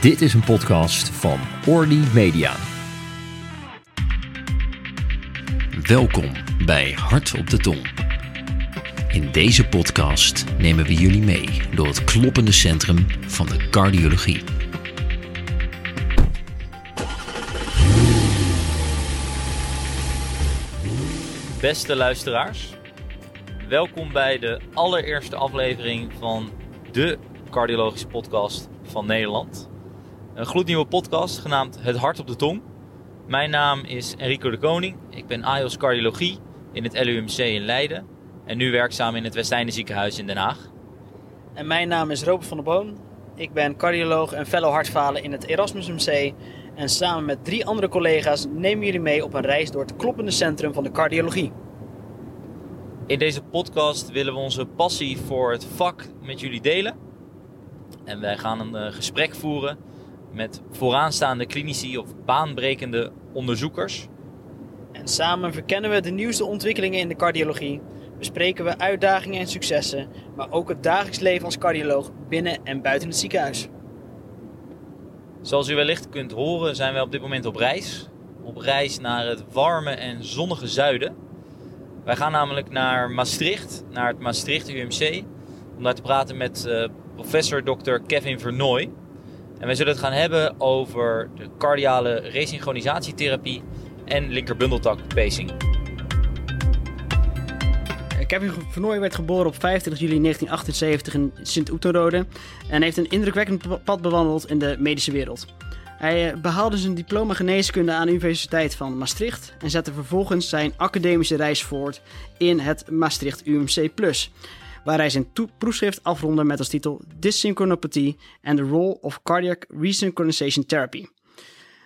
Dit is een podcast van Orly Media. Welkom bij Hart op de Tong. In deze podcast nemen we jullie mee door het kloppende centrum van de cardiologie. Beste luisteraars, welkom bij de allereerste aflevering van de cardiologische podcast van Nederland. Een gloednieuwe podcast genaamd Het Hart op de Tong. Mijn naam is Enrico de Koning. Ik ben AIOS Cardiologie in het LUMC in Leiden en nu werkzaam in het Westeinde ziekenhuis in Den Haag. En mijn naam is Robert van der Boon. Ik ben cardioloog en fellow hartfalen in het Erasmus MC. En samen met drie andere collega's nemen jullie mee op een reis door het kloppende centrum van de cardiologie. In deze podcast willen we onze passie voor het vak met jullie delen. En wij gaan een eh, gesprek voeren met vooraanstaande klinici of baanbrekende onderzoekers. En samen verkennen we de nieuwste ontwikkelingen in de cardiologie. Bespreken we uitdagingen en successen, maar ook het dagelijks leven als cardioloog binnen en buiten het ziekenhuis. Zoals u wellicht kunt horen zijn wij op dit moment op reis. Op reis naar het warme en zonnige zuiden. Wij gaan namelijk naar Maastricht, naar het Maastricht UMC, om daar te praten met uh, professor Dr. Kevin Vernooy. En wij zullen het gaan hebben over de cardiale resynchronisatietherapie en linkerbundeltak pacing. Kevin Vernooy werd geboren op 25 juli 1978 in Sint-Oeterode en heeft een indrukwekkend pad bewandeld in de medische wereld. Hij eh, behaalde zijn diploma geneeskunde aan de Universiteit van Maastricht en zette vervolgens zijn academische reis voort in het Maastricht UMC waar hij zijn proefschrift afronde met als titel Dysynchronopathie and the Role of Cardiac Resynchronization Therapy.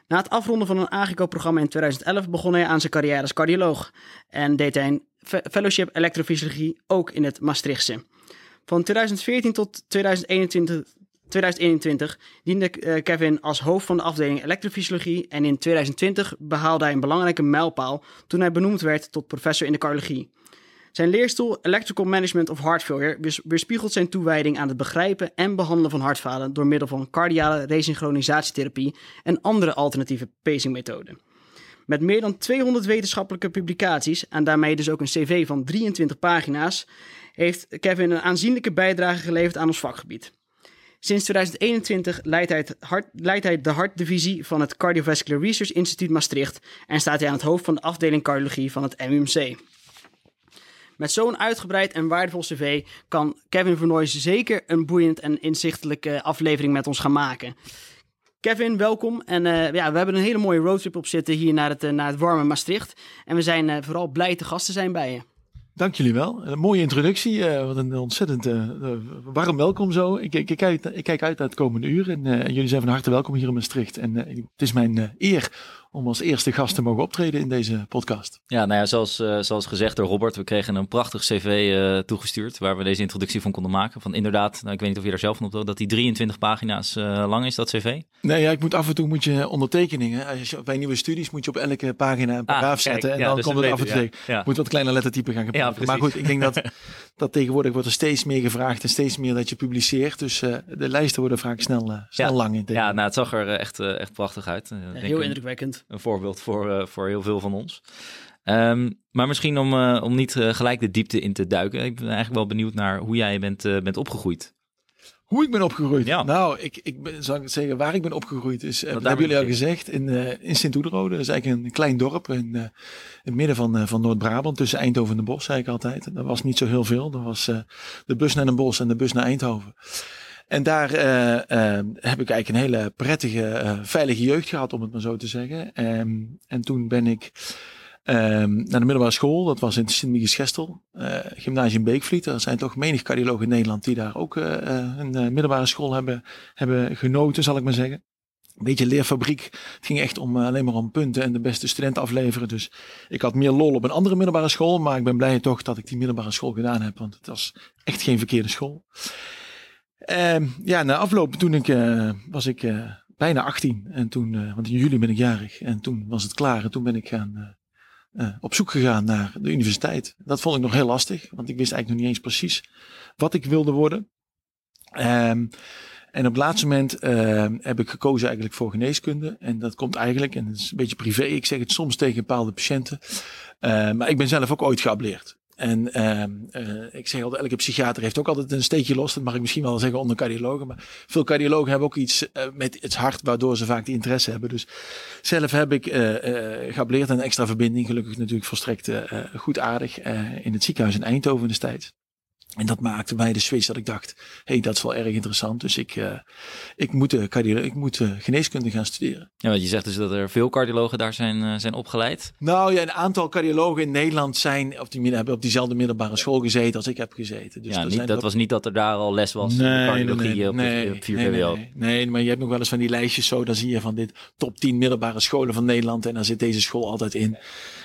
Na het afronden van een AGICO-programma in 2011 begon hij aan zijn carrière als cardioloog en deed hij een fellowship elektrofysiologie ook in het Maastrichtse. Van 2014 tot 2021, 2021 diende eh, Kevin als hoofd van de afdeling elektrofysiologie en in 2020 behaalde hij een belangrijke mijlpaal toen hij benoemd werd tot professor in de cardiologie. Zijn leerstoel Electrical Management of Heart Failure weerspiegelt zijn toewijding aan het begrijpen en behandelen van hartfalen door middel van cardiale resynchronisatietherapie en andere alternatieve pacingmethoden. Met meer dan 200 wetenschappelijke publicaties en daarmee dus ook een cv van 23 pagina's, heeft Kevin een aanzienlijke bijdrage geleverd aan ons vakgebied. Sinds 2021 leidt hij, leidt hij de hartdivisie van het Cardiovascular Research Instituut Maastricht en staat hij aan het hoofd van de afdeling cardiologie van het MUMC. Met zo'n uitgebreid en waardevol cv kan Kevin Vernooy zeker een boeiend en inzichtelijke aflevering met ons gaan maken. Kevin, welkom. En uh, ja, we hebben een hele mooie roadtrip op zitten hier naar het, uh, naar het warme Maastricht. En we zijn uh, vooral blij te gast te zijn bij je. Dank jullie wel. Een mooie introductie. wat een ontzettend warm welkom zo. Ik, ik, kijk, ik, kijk, uit naar het komende uur. En, jullie zijn van harte welkom hier in Maastricht. En het is mijn eer om als eerste gast te mogen optreden in deze podcast. Ja, nou ja, zoals, uh, zoals gezegd door Robert, we kregen een prachtig cv uh, toegestuurd waar we deze introductie van konden maken. Van inderdaad, nou, ik weet niet of je daar zelf van op dat die 23 pagina's uh, lang is, dat cv. Nee, ja, ik moet af en toe moet je ondertekeningen. Als je, bij nieuwe studies moet je op elke pagina een paragraaf ah, zetten en ja, dan dus komt het af en toe. Ja. Moet wat kleine lettertype gaan gebruiken. maar goed, ik denk dat, dat tegenwoordig wordt er steeds meer gevraagd en steeds meer dat je publiceert. Dus de lijsten worden vaak snel, snel lang. In ja, nou, het zag er echt, echt prachtig uit. heel indrukwekkend een voorbeeld voor, uh, voor heel veel van ons. Um, maar misschien om, uh, om niet uh, gelijk de diepte in te duiken. Ik ben eigenlijk wel benieuwd naar hoe jij bent, bent opgegroeid. Hoe ik ben opgegroeid? Ja. Nou, ik, ik ben, zal ik zeggen waar ik ben opgegroeid. Is, dat hebben jullie al gezegd, in, in Sint-Oederode. Dat is eigenlijk een klein dorp in, in het midden van, van Noord-Brabant. Tussen Eindhoven en de Bosch, zei ik altijd. Dat was niet zo heel veel. Dat was de bus naar Den Bosch en de bus naar Eindhoven. En daar uh, uh, heb ik eigenlijk een hele prettige, uh, veilige jeugd gehad, om het maar zo te zeggen. Um, en toen ben ik um, naar de middelbare school, dat was in Sint-Michiels-Gestel, gymnasium Beekvliet. Er zijn toch menig cardiologen in Nederland die daar ook een middelbare school hebben, hebben genoten, zal ik maar zeggen. Een beetje leerfabriek. Het ging echt om alleen maar om punten en de beste student afleveren. Dus ik had meer lol op een andere middelbare school. Maar ik ben blij toch dat ik die middelbare school gedaan heb. Want het was echt geen verkeerde school. Uh, ja, na afloop toen ik, was ik bijna 18. En toen, want in juli ben ik jarig. En toen was het klaar. En toen ben ik gaan, op zoek gegaan naar de universiteit. Dat vond ik nog heel lastig. Want ik wist eigenlijk nog niet eens precies wat ik wilde worden. Um, En op het laatste moment heb ik gekozen eigenlijk voor geneeskunde. En dat komt eigenlijk, en het is een beetje privé, ik zeg het soms tegen bepaalde patiënten. maar ik ben zelf ook ooit geableerd. En uh, ik zeg altijd, elke psychiater heeft ook altijd een steekje los. Dat mag ik misschien wel zeggen onder cardiologen. Maar veel cardiologen hebben ook iets uh, met het hart waardoor ze vaak die interesse hebben. Dus zelf heb ik uh, geableerd een extra verbinding. Gelukkig natuurlijk volstrekt goed aardig in het ziekenhuis in Eindhoven destijds. En dat maakte mij de switch dat ik dacht, hey, dat is wel erg interessant. Dus ik, uh, ik moet, uh, ik moet uh, geneeskunde gaan studeren. Ja, want je zegt dus dat er veel cardiologen daar zijn, zijn opgeleid. Nou ja, een aantal cardiologen in Nederland zijn, of die hebben op diezelfde middelbare school gezeten als ik heb gezeten. Dus ja, niet, dat was niet dat er daar al les was nee, cardiologie nee, op, nee, op 4 nee, nee, nee, maar je hebt nog wel eens van die lijstjes zo, dan zie je van dit top 10 middelbare scholen van Nederland en daar zit deze school altijd in.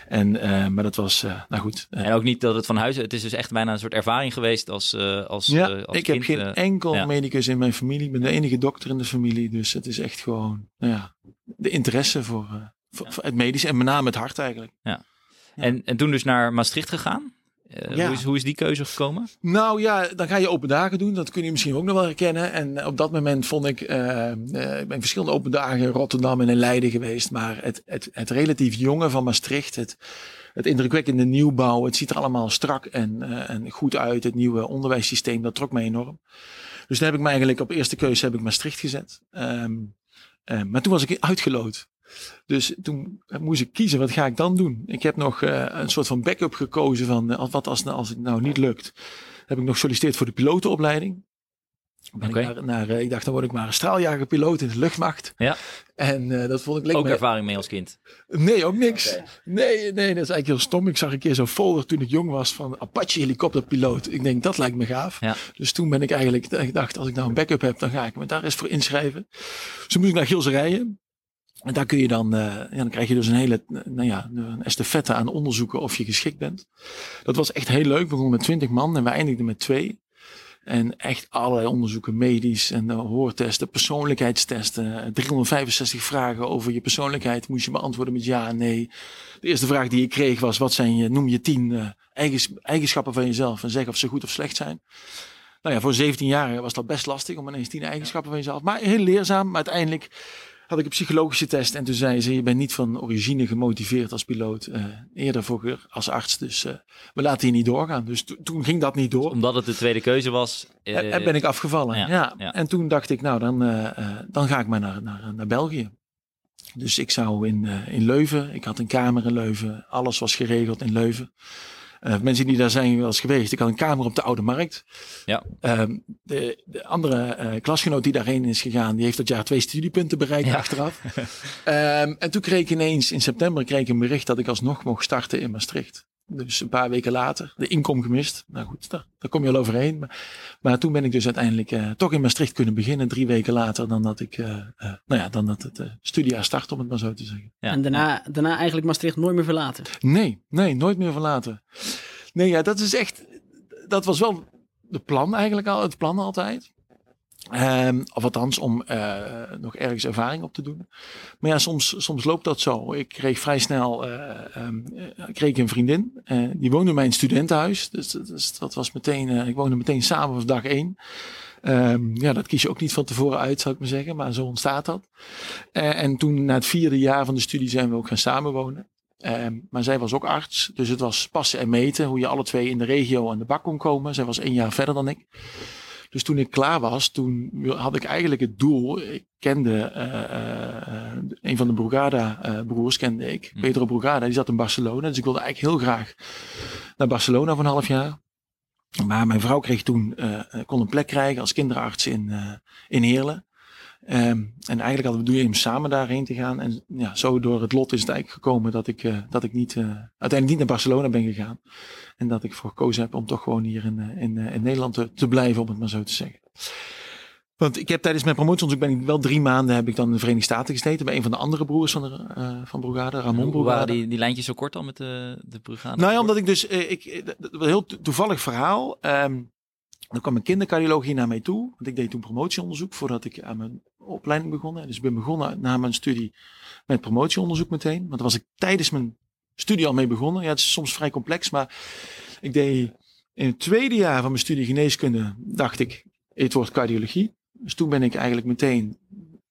En, uh, maar dat was, uh, nou goed. Uh, en ook niet dat het van huis, het is dus echt bijna een soort ervaring geweest als, als, ja, als ik heb geen enkel ja. medicus in mijn familie. Ik ben de enige dokter in de familie. Dus het is echt gewoon, nou ja, de interesse voor, voor, voor het medisch en met name het hart eigenlijk. Ja. En, en toen dus naar Maastricht gegaan? Uh, ja. hoe, is, hoe is die keuze gekomen? Nou ja, dan ga je open dagen doen. Dat kun je misschien ook nog wel herkennen. En op dat moment vond ik, uh, uh, ik ben verschillende open dagen in Rotterdam en in Leiden geweest. Maar het, het, het relatief jonge van Maastricht, het, het indrukwekkende nieuwbouw, het ziet er allemaal strak en, en goed uit. Het nieuwe onderwijssysteem, dat trok mij enorm. Dus daar heb ik me eigenlijk op eerste keuze heb ik Maastricht gezet. Um, maar toen was ik uitgeloot. Dus toen moest ik kiezen, wat ga ik dan doen? Ik heb nog uh, een soort van backup gekozen van uh, wat als, als het nou niet lukt. Heb ik nog gesolliciteerd voor de pilotenopleiding. Ben okay. ik, naar, naar, uh, ik dacht, dan word ik maar een straaljagerpiloot in de luchtmacht. Ja. En uh, dat vond ik lekker. Ook ervaring mee als kind? Nee, ook niks. Okay. Nee, nee, dat is eigenlijk heel stom. Ik zag een keer zo'n folder toen ik jong was van Apache helikopterpiloot. Ik denk, dat lijkt me gaaf. Ja. Dus toen ben ik eigenlijk, ik dacht, als ik nou een backup heb, dan ga ik me daar eens voor inschrijven. Dus moest ik naar Gilserijen. En daar kun je dan, uh, ja, dan krijg je dus een hele, nou ja, een estafette aan onderzoeken of je geschikt bent. Dat was echt heel leuk. We begonnen met twintig man en we eindigden met twee. En echt allerlei onderzoeken, medisch en uh, hoortesten, persoonlijkheidstesten. 365 vragen over je persoonlijkheid moest je beantwoorden met ja en nee. De eerste vraag die ik kreeg was, wat zijn je, noem je tien eigens, eigenschappen van jezelf en zeg of ze goed of slecht zijn. Nou ja, voor 17 jaar was dat best lastig om ineens tien eigenschappen van jezelf. Maar heel leerzaam. Maar uiteindelijk had ik een psychologische test en toen zei ze, je bent niet van origine gemotiveerd als piloot, uh, eerder voor als arts, dus uh, we laten je niet doorgaan. Dus toen ging dat niet door. Omdat het de tweede keuze was? Uh, ben ik afgevallen, ja, ja. En toen dacht ik, nou dan, dan ga ik maar naar, naar, naar België. Dus ik zou in, in Leuven, ik had een kamer in Leuven, alles was geregeld in Leuven. Uh, mensen die daar zijn wel eens geweest. Ik had een kamer op de Oude Markt. Ja. Uh, de, de, andere uh, klasgenoot die daarheen is gegaan, die heeft dat jaar twee studiepunten bereikt ja. achteraf. um, en toen kreeg ik ineens in september kreeg ik een bericht dat ik alsnog mocht starten in Maastricht. Dus een paar weken later, de inkom gemist. Nou goed, daar, daar kom je al overheen. Maar, maar toen ben ik dus uiteindelijk uh, toch in Maastricht kunnen beginnen. Drie weken later dan dat ik, uh, uh, nou ja, dan dat het studiejaar start, om het maar zo te zeggen. Ja. En daarna, daarna eigenlijk Maastricht nooit meer verlaten? Nee, nee, nooit meer verlaten. Nee, ja, dat is echt, dat was wel de plan eigenlijk al, het plan altijd. Um, of althans, om uh, nog ergens ervaring op te doen. Maar ja, soms, soms loopt dat zo. Ik kreeg vrij snel uh, um, kreeg een vriendin. Uh, die woonde in mijn studentenhuis. Dus, dus dat was meteen, ik woonde meteen samen vanaf dag één. Um, ja, dat kies je ook niet van tevoren uit, zou ik maar zeggen. Maar zo ontstaat dat. en toen, na het vierde jaar van de studie, zijn we ook gaan samenwonen. Maar zij was ook arts, dus het was passen en meten hoe je alle twee in de regio aan de bak kon komen. Zij was één jaar verder dan ik. Dus toen ik klaar was, toen had ik eigenlijk het doel. Ik kende uh, uh, een van de Brugada uh, broers, kende ik. Hm. Pedro Brugada, die zat in Barcelona. Dus ik wilde eigenlijk heel graag naar Barcelona voor een half jaar. Maar mijn vrouw kreeg toen, kon een plek krijgen als kinderarts in, in Heerlen. Um, en eigenlijk hadden we bedoeld om samen daarheen te gaan. En ja, zo door het lot is het eigenlijk gekomen dat ik, uh, dat ik niet, uh, uiteindelijk niet naar Barcelona ben gegaan. En dat ik voor gekozen heb om toch gewoon hier in, uh, in, in Nederland te, te, blijven, om het maar zo te zeggen. Want ik heb tijdens mijn promotieonderzoek ben ik wel drie maanden heb ik dan in de Verenigde Staten gezeten bij een van de andere broers van, de, uh, van Brugade, Ramon Brugade. waren die, die lijntjes zo kort al met de, de Brugade? Nou ja, omdat ik dus, ik, een heel toevallig verhaal. Um, dan kwam een kindercardioloog naar mij toe. Want ik deed toen promotieonderzoek voordat ik aan mijn opleiding begon. Dus ik ben begonnen na mijn studie met promotieonderzoek meteen. Want daar was ik tijdens mijn studie al mee begonnen. Ja, het is soms vrij complex, maar ik deed in het tweede jaar van mijn studie geneeskunde, dacht ik, het wordt cardiologie. Dus toen ben ik eigenlijk meteen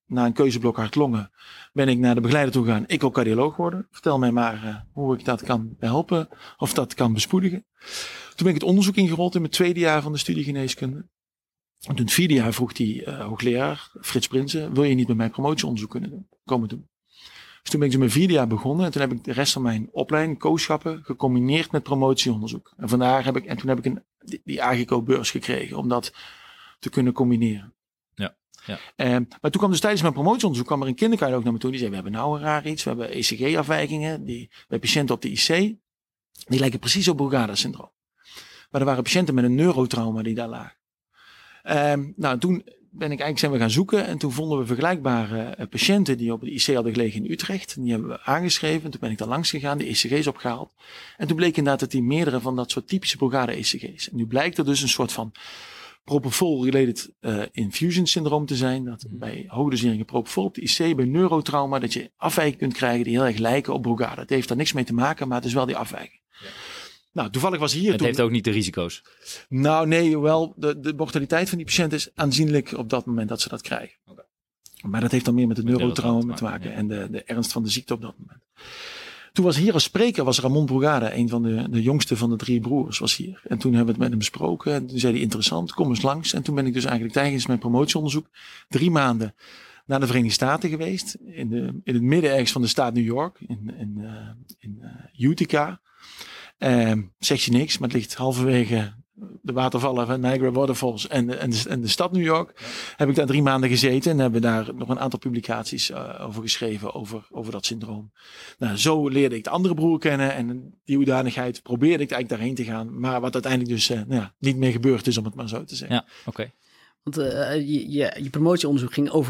na een keuzeblok hartlongen, ben ik naar de begeleider toe gegaan. Ik wil cardioloog worden. Vertel mij maar uh, hoe ik dat kan helpen of dat kan bespoedigen. Toen ben ik het onderzoek ingerold in mijn tweede jaar van de studie geneeskunde. En toen het vierde jaar vroeg die uh, hoogleraar, Frits Prinsen, wil je niet met mij promotieonderzoek kunnen doen, komen doen? Dus toen ben ik dus mijn vierde jaar begonnen en toen heb ik de rest van mijn opleiding, kooschappen, gecombineerd met promotieonderzoek. En vandaar heb ik, en toen heb ik een, die, die AGCO-beurs gekregen om dat te kunnen combineren. Ja. Ehm, maar toen kwam dus tijdens mijn promotieonderzoek kwam er een kinderkaart ook naar me toe. Die zei, we hebben nou een raar iets. We hebben ECG-afwijkingen. Die, bij patiënten op de IC. Die lijken precies op Brugada-syndroom. Maar er waren patiënten met een neurotrauma die daar lagen. Um, nou, toen ben ik eigenlijk zijn we gaan zoeken. En toen vonden we vergelijkbare eh, patiënten die op de IC hadden gelegen in Utrecht. Die hebben we aangeschreven. Toen ben ik daar langs gegaan, de ECG's opgehaald. En toen bleek inderdaad dat die meerdere van dat soort typische Brugada-ECG's. En nu blijkt er dus een soort van propofol-related uh, infusion syndroom te zijn. Dat mm. bij hoogdoseringen propofol op de IC, bij neurotrauma, dat je afwijkingen kunt krijgen die heel erg lijken op Brugada. Het heeft daar niks mee te maken, maar het is wel die afwijking. Ja. Nou, toevallig was hier. Het heeft ook niet de risico's. Nou, nee, wel. De, de mortaliteit van die patiënt is aanzienlijk op dat moment dat ze dat krijgen. Okay. Maar dat heeft dan meer met het neurotrauma te maken, en de, de ernst van de ziekte op dat moment. Toen was hier als spreker, was Ramon Brugada, een van de, de jongste van de drie broers, was hier. En toen hebben we het met hem besproken. En toen zei hij, interessant, kom eens langs. En toen ben ik dus eigenlijk tijdens mijn promotieonderzoek drie maanden naar de Verenigde Staten geweest. In, de, in het midden ergens van de staat New York, in, in, uh, in uh, Utica. Uh, zeg je niks, maar het ligt halverwege de watervallen van Niagara Waterfalls en de, en de, de stad New York. Heb ik daar drie maanden gezeten en hebben daar nog een aantal publicaties uh, over geschreven over, over dat syndroom. Nou, zo leerde ik de andere broer kennen en die hoedanigheid probeerde ik eigenlijk daarheen te gaan. Maar wat uiteindelijk dus uh, nou ja, niet meer gebeurd is, om het maar zo te zeggen. Ja, oké. Want uh, je, je, je, promotieonderzoek ging over.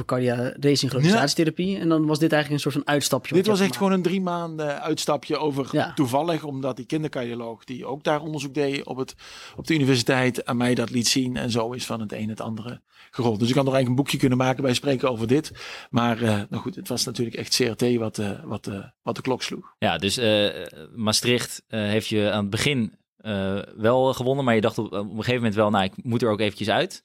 Ja. En dan was dit eigenlijk een soort van uitstapje. Dit was echt gewoon een drie maanden uitstapje over ja. toevallig, omdat die kindercardioloog die ook daar onderzoek deed op, het, op de universiteit aan mij dat liet zien. En zo is van het een het andere gerold. Dus ik had nog eigenlijk een boekje kunnen maken bij spreken over dit. Maar uh, nou goed, het was natuurlijk echt CRT wat, uh, wat, wat de klok sloeg. Ja, dus Maastricht heeft je aan het begin wel gewonnen. Maar je dacht op, op een gegeven moment wel, nou ik moet er ook eventjes uit.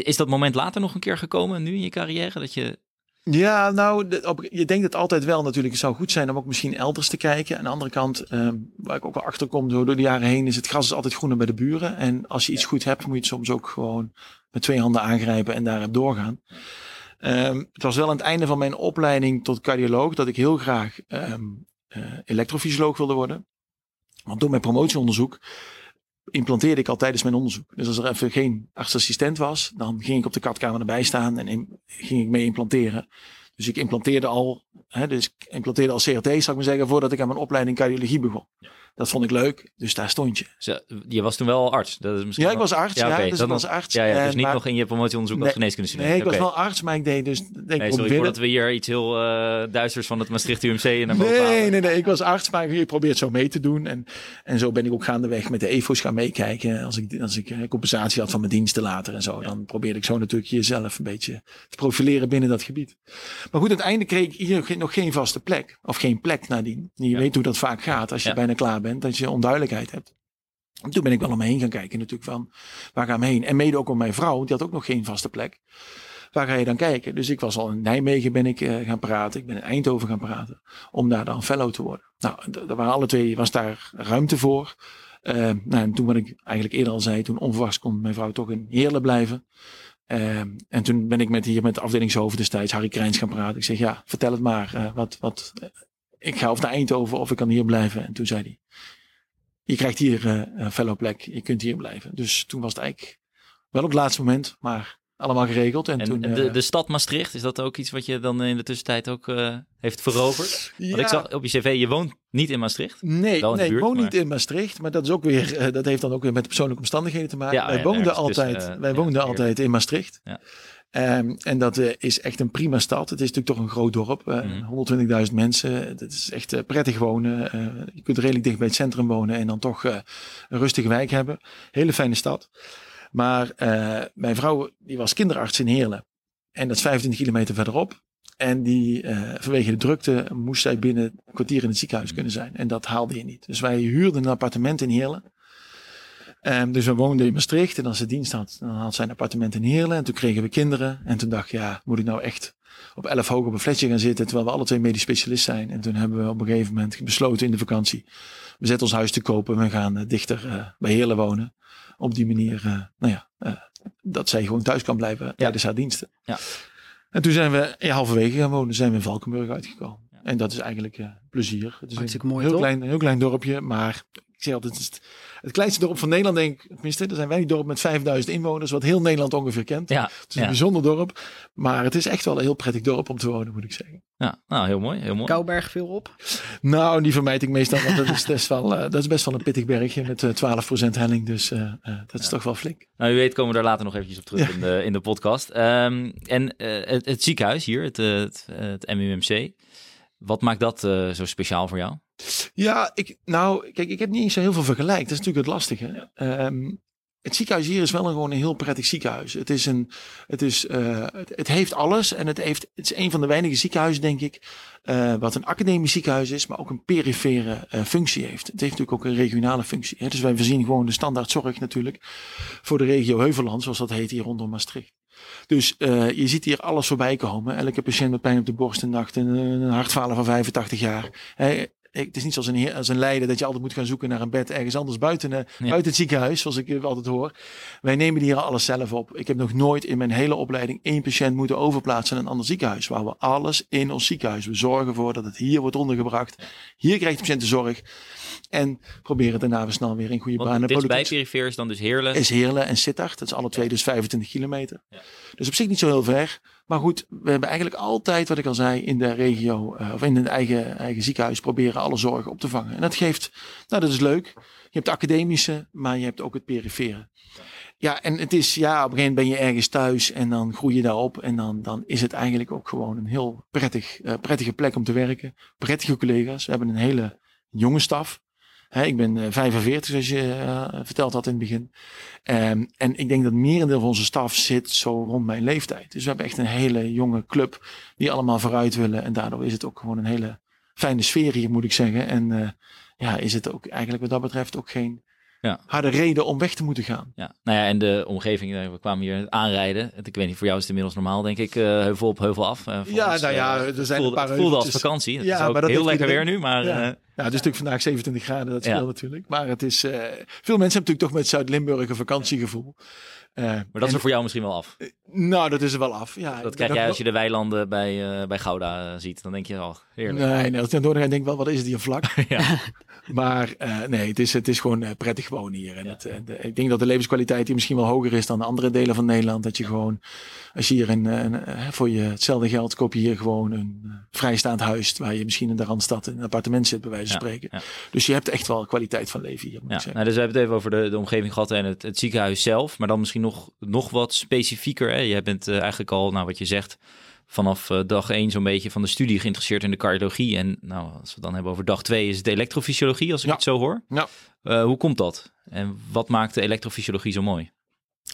Is, dat moment later nog een keer gekomen, nu in je carrière? Dat je... Ja, nou, je denkt het altijd wel natuurlijk. Het zou goed zijn om ook misschien elders te kijken. Aan de andere kant, um, waar ik ook wel achter kom door, de jaren heen, is het gras is altijd groener bij de buren. En als je iets goed hebt, moet je het soms ook gewoon met twee handen aangrijpen en daar doorgaan. Um, het was wel aan het einde van mijn opleiding tot cardioloog dat ik heel graag um, elektrofysioloog wilde worden. Want door mijn promotieonderzoek implanteerde ik al tijdens mijn onderzoek. Dus als er even geen artsassistent was, dan ging ik op de katkamer erbij staan en ging ik mee implanteren. Dus ik implanteerde al, hè, dus ik implanteerde al CRT, zou ik maar zeggen, voordat ik aan mijn opleiding cardiologie begon. Dat vond ik leuk, dus daar stond je. Je was toen wel arts? Dat is misschien ja, ik was arts. Ja, ja dus ik was arts. Ja, ja dus niet nog in je promotieonderzoek nee, als geneeskunde Nee, ik was wel arts, maar ik deed dus... Denk nee, sorry voordat we hier iets heel uh, duisters van het Maastricht UMC naar boven Nee, nee, nee. Ik was arts, maar ik probeer het zo mee te doen. En, en zo ben ik ook gaandeweg met de EFO's gaan meekijken. Als ik, als ik eh, compensatie had van mijn diensten later en zo. Dan probeerde ik zo natuurlijk jezelf een beetje te profileren binnen dat gebied. Maar goed, uiteindelijk kreeg ik hier nog geen vaste plek. Of geen plek nadien. Je weet hoe dat vaak gaat als je bijna klaar bent. Dat je onduidelijk hebt. En toen ben ik wel om me heen gaan kijken natuurlijk van waar gaan we heen. En mede ook om mijn vrouw, die had ook nog geen vaste plek. Waar ga je dan kijken? Dus ik was al in Nijmegen ben ik uh, gaan praten. Ik ben in Eindhoven gaan praten. Om daar dan fellow te worden. Nou, daar waren alle twee, was daar ruimte voor. Uh, nou, en toen wat ik eigenlijk eerder al zei, toen onverwachts kon mijn vrouw toch in Heerlen blijven. Uh, en toen ben ik met hier met de afdelingshoofd destijds, Harry Krijns, gaan praten. Ik zeg, ja, vertel het maar. wat, wat, ik ga of naar Eindhoven of ik kan hier blijven. En toen zei hij, je krijgt hier uh, een fellow plek, je kunt hier blijven. Dus toen was het eigenlijk wel op het laatste moment, maar allemaal geregeld. En, toen, de, uh, de stad Maastricht, is dat ook iets wat je dan in de tussentijd ook uh, heeft veroverd? Ja. Want ik zag op je cv, je woont niet in Maastricht. Nee, nee buurt, ik woon maar... niet in Maastricht. Maar dat, is ook weer, uh, dat heeft dan ook weer met persoonlijke omstandigheden te maken. Ja, wij ja, woonden, altijd, wij woonden altijd in Maastricht. Um, en dat uh, is echt een prima stad. Het is natuurlijk toch een groot dorp. Uh, mm. 120.000 mensen. Het is echt uh, prettig wonen. je kunt redelijk dicht bij het centrum wonen en dan toch een rustige wijk hebben. Hele fijne stad. Maar mijn vrouw die was kinderarts in Heerlen. En dat is 25 kilometer verderop. En die, vanwege de drukte moest zij binnen een kwartier in het ziekenhuis kunnen zijn. En dat haalde je niet. Dus wij huurden een appartement in Heerlen. Um, dus we woonden in Maastricht en als ze dienst had, dan had zij een appartement in Heerlen. En toen kregen we kinderen. En toen dacht ik, ja, moet ik nou echt op 11 hoog op een fletje gaan zitten, terwijl we alle twee medisch specialist zijn. En toen hebben we op een gegeven moment besloten in de vakantie, we zetten ons huis te kopen, we gaan uh, dichter uh, bij Heerlen wonen. Op die manier, uh, nou ja, dat zij gewoon thuis kan blijven ja. tijdens haar diensten. Ja. En toen zijn we ja, halverwege gaan wonen, zijn we in Valkenburg uitgekomen. En dat is eigenlijk plezier. Het is een mooi, heel, klein, heel klein dorpje, maar zeg altijd, het, is het kleinste dorp van Nederland, denk ik. Tenminste, er zijn weinig dorpen met 5000 inwoners, wat heel Nederland ongeveer kent. Ja, het is een bijzonder dorp, maar het is echt wel een heel prettig dorp om te wonen, moet ik zeggen. Ja, nou, heel mooi, heel mooi. Kouberg veel op? Nou, die vermijd ik meestal, want dat is, best wel, uh, dat is best wel een pittig bergje met uh, eh, 12% helling, dus uh, dat is toch wel flink. Nou, u weet komen we daar later nog eventjes op terug in, de, in de podcast. Um, en het, het, ziekenhuis hier, het, het, het MUMC, wat maakt dat zo speciaal voor jou? Ja, ik, nou, kijk, ik heb niet eens zo heel veel vergelijk. Dat is natuurlijk het lastige. Um, het ziekenhuis hier is wel een, gewoon een heel prettig ziekenhuis. Het, is een, het, is, uh, het, het, heeft alles en het, heeft, het is een van de weinige ziekenhuizen, denk ik, uh, wat een academisch ziekenhuis is, maar ook een perifere uh, functie heeft. Het heeft natuurlijk ook een regionale functie. Hè? Dus wij voorzien gewoon de standaard zorg natuurlijk voor de regio Heuvelland, zoals dat heet hier rondom Maastricht. Dus je ziet hier alles voorbij komen. Elke patiënt met pijn op de borst en nacht, een, een hartfalen van 85 jaar. Hè? Het is niet zoals een, als een Leiden dat je altijd moet gaan zoeken naar een bed ergens anders buiten, uh, buiten het ziekenhuis, zoals ik uh, altijd hoor. Wij nemen hier alles zelf op. Ik heb nog nooit in mijn hele opleiding één patiënt moeten overplaatsen naar een ander ziekenhuis. Waar we alles in ons ziekenhuis. We zorgen ervoor dat het hier wordt ondergebracht. Hier krijgt de patiënt de zorg. En proberen daarna we snel weer in goede banen. Dit bij perifeer is dan dus Heerlen? Is Heerlen en Sittard. Dat is alle twee dus 25 kilometer. Ja. Dus op zich niet zo heel ver. Maar goed, we hebben eigenlijk altijd, wat ik al zei, in de regio uh, of in het eigen, eigen ziekenhuis proberen alle zorgen op te vangen. En dat geeft, nou dat is leuk. Je hebt de academische, maar je hebt ook het perifere. Ja, en het is, ja, op een gegeven moment ben je ergens thuis en dan groei je daarop. En dan, dan is het eigenlijk ook gewoon een heel prettig, uh, prettige plek om te werken. Prettige collega's. We hebben een hele jonge staf ik ben 45, eh, zoals je uh, verteld had in het begin. Um, en ik denk dat merendeel van onze staf zit zo rond mijn leeftijd. Dus we hebben echt een hele jonge club die allemaal vooruit willen. En daardoor is het ook gewoon een hele fijne sfeer hier, moet ik zeggen. En uh, ja, is het ook eigenlijk wat dat betreft ook geen ja. harde reden om weg te moeten gaan. Ja, nou ja, en de omgeving, we kwamen hier aanrijden. Ik weet niet, voor jou is het inmiddels normaal, denk ik, uh, heuvel op heuvel af. Uh, ja, nou ja, er zijn voelde, een paar voelde als vakantie. Het ja, is maar dat heel lekker weer nu, maar... Ja. Ja, het is natuurlijk vandaag 27 graden, dat scheelt natuurlijk. Maar het is, veel mensen hebben natuurlijk toch met Zuid-Limburg een vakantiegevoel. Uh, maar dat is er voor jou misschien wel af. Uh, nou, dat is er wel af. Ja, dat krijg jij als je de weilanden bij, uh, bij Gouda ziet. Dan denk je al, oh, heerlijk. Nee, nee als je dan denk ik wel, wat is het hier vlak? ja. maar nee, het is, het is gewoon prettig wonen hier. En ja. het, de, ik denk dat de levenskwaliteit hier misschien wel hoger is dan de andere delen van Nederland. Dat je gewoon, als je hier een, een voor je hetzelfde geld koop je hier gewoon een vrijstaand huis. Waar je misschien in de Randstad in een appartement zit, bij wijze van spreken. Dus je hebt echt wel kwaliteit van leven hier. Moet ja. ik zeggen. Nou, dus we hebben het even over de, de omgeving gehad en het, het ziekenhuis zelf. Maar dan misschien nog, nog wat specifieker. Hè? Je bent uh, eigenlijk al, nou wat je zegt, vanaf uh, dag 1 zo'n beetje van de studie geïnteresseerd in de cardiologie. En nou, als we het dan hebben over dag 2 is het de elektrofysiologie, als ik ja. het zo hoor. Ja. Uh, hoe komt dat? En wat maakt de elektrofysiologie zo mooi?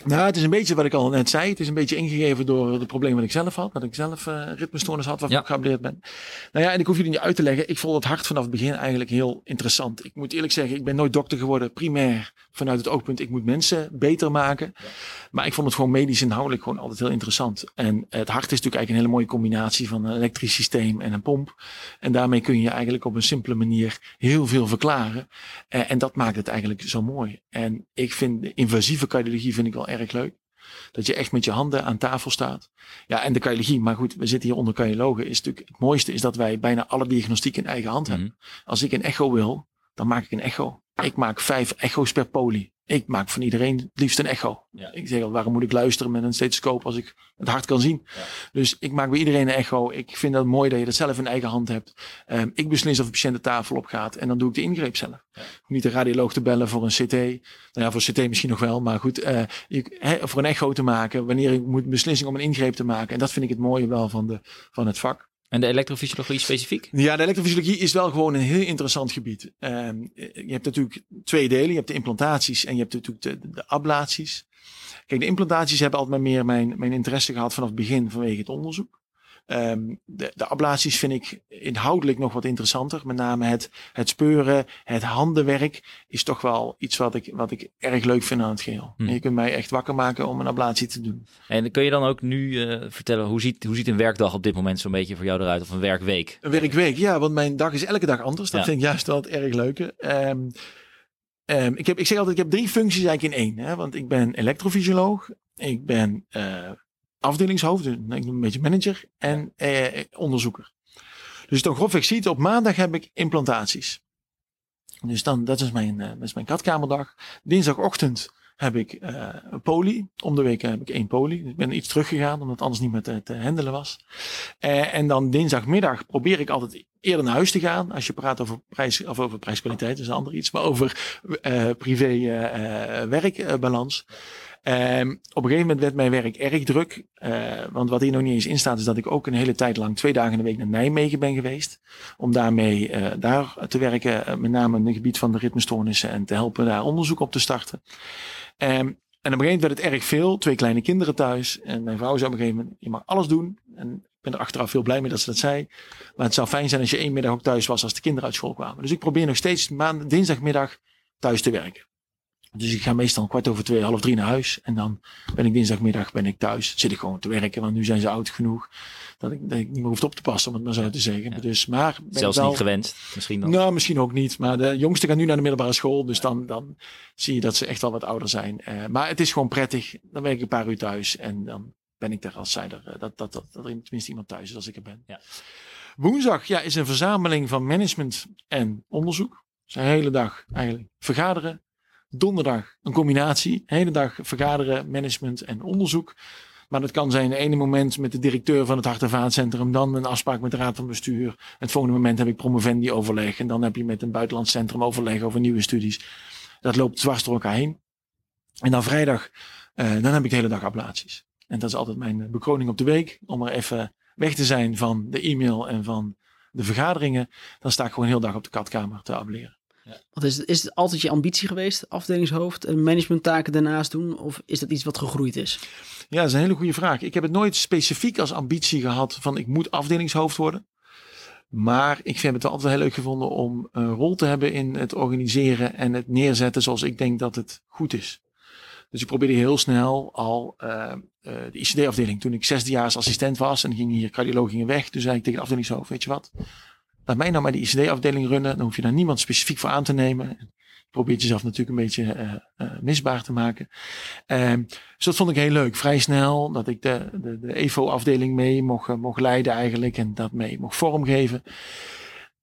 Nou, het is een beetje wat ik al net zei. Het is een beetje ingegeven door het probleem wat ik zelf had. Dat ik zelf uh, ritmestoornis had, waarvan ja. ik geableerd ben. Nou ja, en ik hoef jullie niet uit te leggen. Ik vond het hart vanaf het begin eigenlijk heel interessant. Ik moet eerlijk zeggen, ik ben nooit dokter geworden. Primair vanuit het oogpunt, ik moet mensen beter maken. Ja. Maar ik vond het gewoon medisch inhoudelijk gewoon altijd heel interessant. En het hart is natuurlijk eigenlijk een hele mooie combinatie van een elektrisch systeem en een pomp. En daarmee kun je eigenlijk op een simpele manier heel veel verklaren. Uh, en dat maakt het eigenlijk zo mooi. En ik vind de invasieve cardiologie vind ik wel erg leuk. Dat je echt met je handen aan tafel staat. Ja, en de cardiologie, maar goed, we zitten hier onder cardiologen. Is natuurlijk, het mooiste is dat wij bijna alle diagnostiek in eigen hand hebben. Mm -hmm. Als ik een echo wil, dan maak ik een echo. Ik maak vijf echo's per poli. Ik maak van iedereen het liefst een echo. Ja. Ik zeg al, waarom moet ik luisteren met een stethoscoop als ik het hart kan zien? Ja. Dus ik maak bij iedereen een echo. Ik vind dat mooi dat je dat zelf in eigen hand hebt. Um, ik beslis of de patiënt de tafel op gaat en dan doe ik de ingreep zelf. Ja. Niet de radioloog te bellen voor een CT. Nou ja, voor CT misschien nog wel, maar goed. Uh, he, voor een echo te maken, wanneer ik moet beslissing om een ingreep te maken. En dat vind ik het mooie wel van, de, van het vak. En de elektrofysiologie specifiek? Ja, de elektrofysiologie is wel gewoon een heel interessant gebied. Um, je hebt natuurlijk twee delen. Je hebt de implantaties en je hebt natuurlijk de, de ablaties. Kijk, de implantaties hebben altijd maar meer mijn, mijn interesse gehad vanaf het begin vanwege het onderzoek. Ehm, de, de ablaties vind ik inhoudelijk nog wat interessanter. Met name het, het speuren, het handenwerk is toch wel iets wat ik, wat ik erg leuk vind aan het geheel. Hm. je kunt mij echt wakker maken om een ablatie te doen. En kun je dan ook nu uh, vertellen, hoe ziet, hoe ziet een werkdag op dit moment zo'n beetje voor jou eruit? Of een werkweek? Een werkweek, ja, want mijn dag is elke dag anders. Dat vind ik juist wel het erg leuke. Um, um, ik, heb, ik zeg altijd, ik heb drie functies eigenlijk in één. Hè? Want ik ben elektrofysioloog, ik ben uh, afdelingshoofd, dus een beetje manager en eh, onderzoeker. Dus dan grofweg ziet, op maandag heb ik implantaties. Dus dan, dat is mijn, dat is mijn katkamerdag. Dinsdagochtend heb ik uh, poli. Om de week heb ik één poli. Ik ben iets teruggegaan, omdat het anders niet meer te, te handelen was. Uh, en dan dinsdagmiddag probeer ik altijd eerder naar huis te gaan. Als je praat over prijs, of over prijskwaliteit, is een ander iets. Maar over uh, privé-werkbalans. Um, op een gegeven moment werd mijn werk erg druk. Uh, want wat hier nog niet eens in staat, is dat ik ook een hele tijd lang twee dagen in de week naar Nijmegen ben geweest. Om daarmee uh, daar te werken, uh, met name in het gebied van de ritmestoornissen en te helpen daar onderzoek op te starten. Um, en op een gegeven moment werd het erg veel. Twee kleine kinderen thuis. En mijn vrouw zei op een gegeven moment, je mag alles doen. En ik ben er achteraf veel blij mee dat ze dat zei. Maar het zou fijn zijn als je één middag ook thuis was als de kinderen uit school kwamen. Dus ik probeer nog steeds maand, dinsdagmiddag thuis te werken. Dus ik ga meestal kwart over twee, half drie naar huis. En dan ben ik dinsdagmiddag ben ik thuis. Zit ik gewoon te werken, want nu zijn ze oud genoeg. Dat ik, dat ik niet meer hoef op te passen, om het maar zo te zeggen. Dus, maar Zelfs wel, niet gewenst, misschien dan? Nou, misschien ook niet. Maar de jongste gaat nu naar de middelbare school. Dus dan, dan zie je dat ze echt al wat ouder zijn. Uh, maar het is gewoon prettig. Dan werk ik een paar uur thuis. En dan ben ik er als zij er, dat, dat, dat, dat er tenminste iemand thuis is als ik er ben. Ja. Woensdag ja, is een verzameling van management en onderzoek. Dus een hele dag eigenlijk vergaderen, Donderdag een combinatie. hele dag vergaderen, management en onderzoek. Maar dat kan zijn, het ene moment met de directeur van het Hart- en Vaatcentrum, dan een afspraak met de raad van bestuur. Het volgende moment heb ik promovendi overleg en dan heb je met een buitenlands centrum overleg over nieuwe studies. Dat loopt dwars door elkaar heen. En dan vrijdag, uh, dan heb ik de hele dag ablaties. En dat is altijd mijn bekroning op de week, om er even weg te zijn van de e-mail en van de vergaderingen. Dan sta ik gewoon heel dag op de katkamer te ableren. Wat is, het, is het altijd je ambitie geweest, afdelingshoofd en managementtaken daarnaast doen? Of is dat iets wat gegroeid is? Ja, dat is een hele goede vraag. Ik heb het nooit specifiek als ambitie gehad van ik moet afdelingshoofd worden. Maar ik heb het altijd heel leuk gevonden om een rol te hebben in het organiseren en het neerzetten zoals ik denk dat het goed is. Dus ik probeerde heel snel al uh, uh, de ICD-afdeling. Toen ik zesdejaars assistent was en ging hier cardioloog weg. Toen zei ik tegen de afdelingshoofd, weet je wat? Laat mij nou maar die ICD-afdeling runnen. Dan hoef je daar niemand specifiek voor aan te nemen. Probeert jezelf natuurlijk een beetje uh, uh, misbaar te maken. Uh, dus dat vond ik heel leuk. Vrij snel dat ik de, de, de EVO-afdeling mee mocht, mocht leiden eigenlijk. En dat mee mocht vormgeven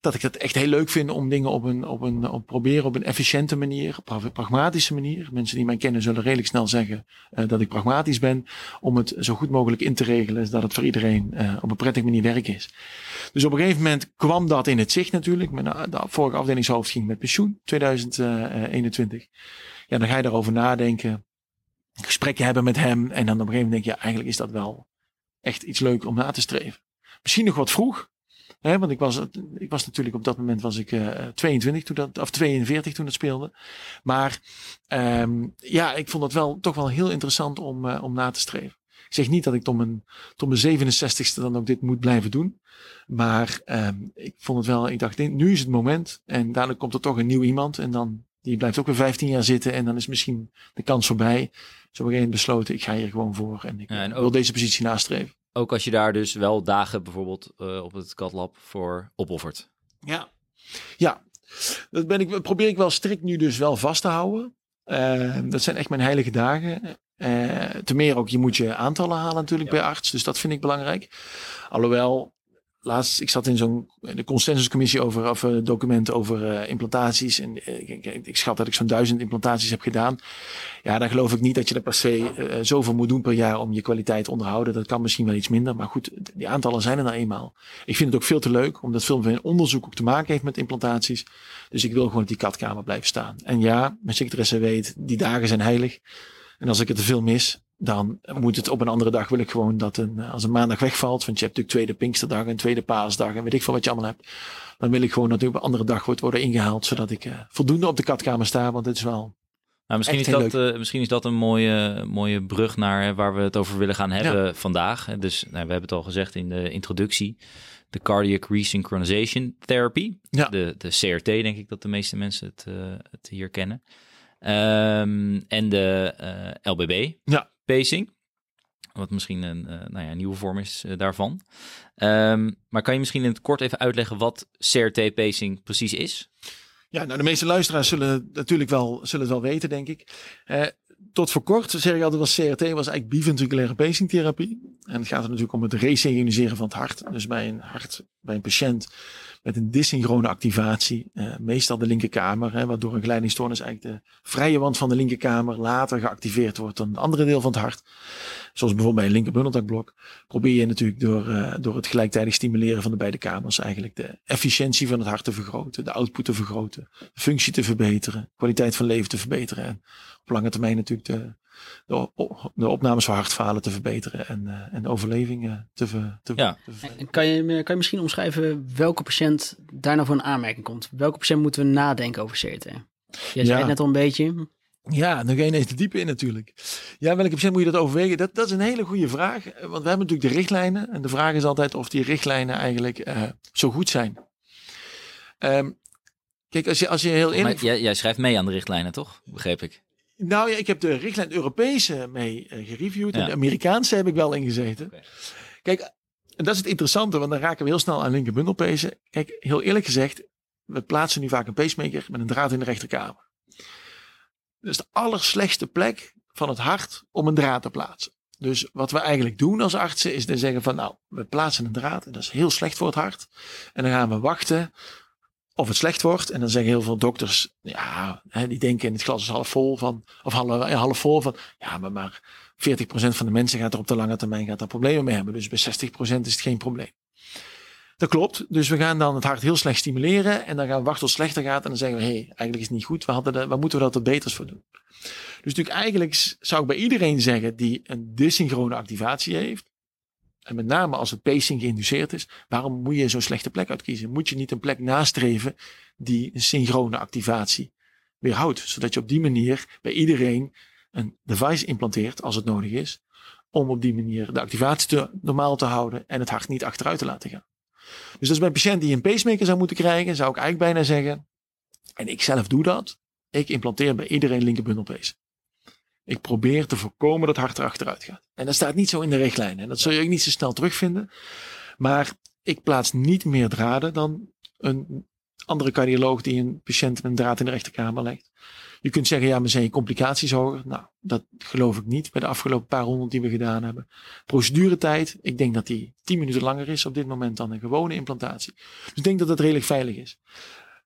dat ik het echt heel leuk vind om dingen op een, op een, op proberen op een efficiënte manier, op een pragmatische manier. Mensen die mij kennen zullen redelijk snel zeggen uh, dat ik pragmatisch ben. Om het zo goed mogelijk in te regelen, dat het voor iedereen uh, op een prettige manier werk is. Dus op een gegeven moment kwam dat in het zicht natuurlijk. Mijn eh, de vorige afdelingshoofd ging met pensioen, 2021. Ja, dan ga je daarover nadenken. Gesprekken hebben met hem. En dan op een gegeven moment denk je, eigenlijk is dat wel echt iets leuk om na te streven. Misschien nog wat vroeg. Hè, want ik was, ik was natuurlijk op dat moment was ik uh, eh, 22 toen dat, of 42 toen het speelde. Maar um, ja, ik vond het wel toch wel heel interessant om, uh, om na te streven. Ik zeg niet dat ik tot mijn, tot mijn 67ste dan ook dit moet blijven doen. Maar um, ik vond het wel, ik dacht, nu is het moment. En dadelijk komt er toch een nieuw iemand. En dan, die blijft ook weer 15 jaar zitten. En dan is misschien de kans voorbij. Zo op een besloten, ik ga hier gewoon voor. En ik ja, en ook... wil deze positie nastreven. Ook als je daar dus wel dagen bijvoorbeeld uh, op het katlab voor opoffert. Ja, ja. Dat ben ik, probeer ik wel strikt nu dus wel vast te houden. Uh, dat zijn echt mijn heilige dagen. Uh, te meer ook, je moet je aantallen halen natuurlijk ja. bij arts. Dus dat vind ik belangrijk. Alhoewel, laatst, ik zat in zo'n de consensuscommissie over, of uh, document over uh, implantaties. En uh, ik, ik, schat dat ik zo'n duizend implantaties heb gedaan. Ja, dan geloof ik niet dat je er per se zoveel moet doen per jaar om je kwaliteit te onderhouden. Dat kan misschien wel iets minder. Maar goed, die aantallen zijn er nou eenmaal. Ik vind het ook veel te leuk, omdat veel van onderzoek ook te maken heeft met implantaties. Dus ik wil gewoon dat die katkamer blijven staan. En ja, mijn secretaresse weet, die dagen zijn heilig. En als ik het te veel mis, dan moet het op een andere dag wil ik gewoon dat een, als een maandag wegvalt, want je hebt natuurlijk tweede Pinksterdag en tweede Paasdag en weet ik veel wat je allemaal hebt. Dan wil ik gewoon dat op een andere dag wordt worden ingehaald, zodat ik uh, voldoende op de katkamer sta, want het is wel Nou, misschien, is dat, uh, misschien is dat een mooie, mooie brug naar waar we het over willen gaan hebben vandaag. Dus nou, we hebben het al gezegd in de introductie. De Cardiac Resynchronization Therapy. Ja. De, de CRT, denk ik dat de meeste mensen het, uh, het hier kennen. Um, en de uh, LBB ja. Pacing. Wat misschien een nou ja, nieuwe vorm is daarvan. Um, maar kan je misschien in het kort even uitleggen wat CRT-pacing precies is? Ja, nou de meeste luisteraars zullen natuurlijk wel, zullen het wel weten, denk ik. Eh, tot voor kort zeg ik altijd was CRT was eigenlijk biventriculaire pacingtherapie. En het gaat er natuurlijk om het resynchroniseren van het hart. Dus bij een hart, bij een patiënt met een dysynchrone activatie, uh, meestal de linkerkamer, hè, waardoor een geleidingstoornis eigenlijk de vrije wand van de linkerkamer later geactiveerd wordt dan een andere deel van het hart. Zoals bijvoorbeeld bij een linkerbundeltakblok. Probeer je natuurlijk door, uh, door het gelijktijdig stimuleren van de beide kamers eigenlijk de efficiëntie van het hart te vergroten, de output te vergroten, de functie te verbeteren, kwaliteit van leven te verbeteren en op lange termijn natuurlijk de, de, de opnames van hartfalen te verbeteren en, uh, en de overleving te, ver, te, ja. Te kan, je, kan je misschien omschrijven welke patiënt daar nou voor een aanmerking komt? Welke patiënt moeten we nadenken over CRT? Je zei het net al een beetje. Ja, ga je ineens te diep in natuurlijk. Ja, welke patiënt moet je dat overwegen? Dat, dat is een hele goede vraag. Want we hebben natuurlijk de richtlijnen. En de vraag is altijd of die richtlijnen eigenlijk uh, zo goed zijn. Um, kijk, als je, als je heel eerlijk... Jij, jij, schrijft mee aan de richtlijnen, toch? Begreep ik. Nou ja, ik heb de richtlijn Europese mee uh, gereviewd. En de Amerikaanse heb ik wel ingezeten. Okay. Kijk, en dat is het interessante, want dan raken we heel snel aan linkerbundelpezen. Kijk, heel eerlijk gezegd, we plaatsen nu vaak een pacemaker met een draad in de rechterkamer. Dat is de allerslechtste plek van het hart om een draad te plaatsen. Dus wat we eigenlijk doen als artsen is dan zeggen van nou, we plaatsen een draad en dat is heel slecht voor het hart. En dan gaan we wachten of het slecht wordt. En dan zeggen heel veel dokters, ja, die denken in het glas is half vol van, of half, half vol van, ja, maar, maar 40% van de mensen gaat er op de lange termijn gaat daar problemen mee hebben. Dus bij 60% is het geen probleem. Dat klopt. Dus we gaan dan het hart heel slecht stimuleren. En dan gaan we wachten tot het slechter gaat. En dan zeggen we, hé, hey, eigenlijk is het niet goed. We hadden de, waar moeten we dat er beters voor doen? Dus natuurlijk eigenlijk zou ik bij iedereen zeggen die een dysynchrone activatie heeft. En met name als het pacing geïnduceerd is. Waarom moet je zo'n slechte plek uitkiezen? Moet je niet een plek nastreven die een synchrone activatie weerhoudt? Zodat je op die manier bij iedereen een device implanteert als het nodig is. Om op die manier de activatie normaal te houden en het hart niet achteruit te laten gaan. Dus bij een patiënt die een pacemaker zou moeten krijgen, zou ik eigenlijk bijna zeggen. En ik zelf doe dat. Ik implanteer bij iedereen linkerbundelpace. Ik probeer te voorkomen dat het hart erachteruit gaat. En dat staat niet zo in de richtlijn. En dat zul je ook niet zo snel terugvinden. Maar ik plaats niet meer draden dan een andere cardioloog die een patiënt met een draad in de rechterkamer legt. Je kunt zeggen, ja, maar zijn je complicaties hoger? Nou, dat geloof ik niet bij de afgelopen paar honderd die we gedaan hebben. Proceduretijd, ik denk dat die tien minuten langer is op dit moment dan een gewone implantatie. Dus ik denk dat dat redelijk veilig is.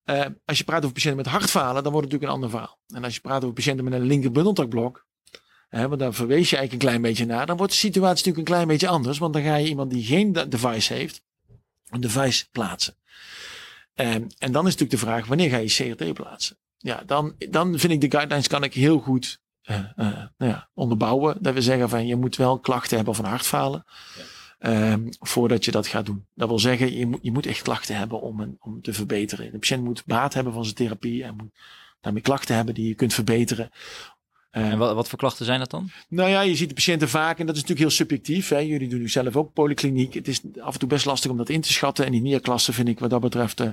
Uh, als je praat over patiënten met hartfalen, dan wordt het natuurlijk een ander verhaal. En als je praat over patiënten met een linker bundeltakblok, hè, want daar verwees je eigenlijk een klein beetje naar, dan wordt de situatie natuurlijk een klein beetje anders. Want dan ga je iemand die geen device heeft, een device plaatsen. Uh, en dan is natuurlijk de vraag, wanneer ga je CRT plaatsen? Ja, dan, dan vind ik de guidelines kan ik heel goed uh, uh, nou ja, onderbouwen. Dat we zeggen van je moet wel klachten hebben van hartfalen. Ja. Um, voordat je dat gaat doen. Dat wil zeggen, je moet, je moet echt klachten hebben om, een, om te verbeteren. De patiënt moet baat hebben van zijn therapie en moet daarmee klachten hebben die je kunt verbeteren. en wat, wat, voor klachten zijn dat dan? Nou ja, je ziet de patiënten vaak, en dat is natuurlijk heel subjectief. Hè. Jullie doen nu zelf ook polykliniek. Het is af en toe best lastig om dat in te schatten. En die neerklassen vind ik wat dat betreft uh,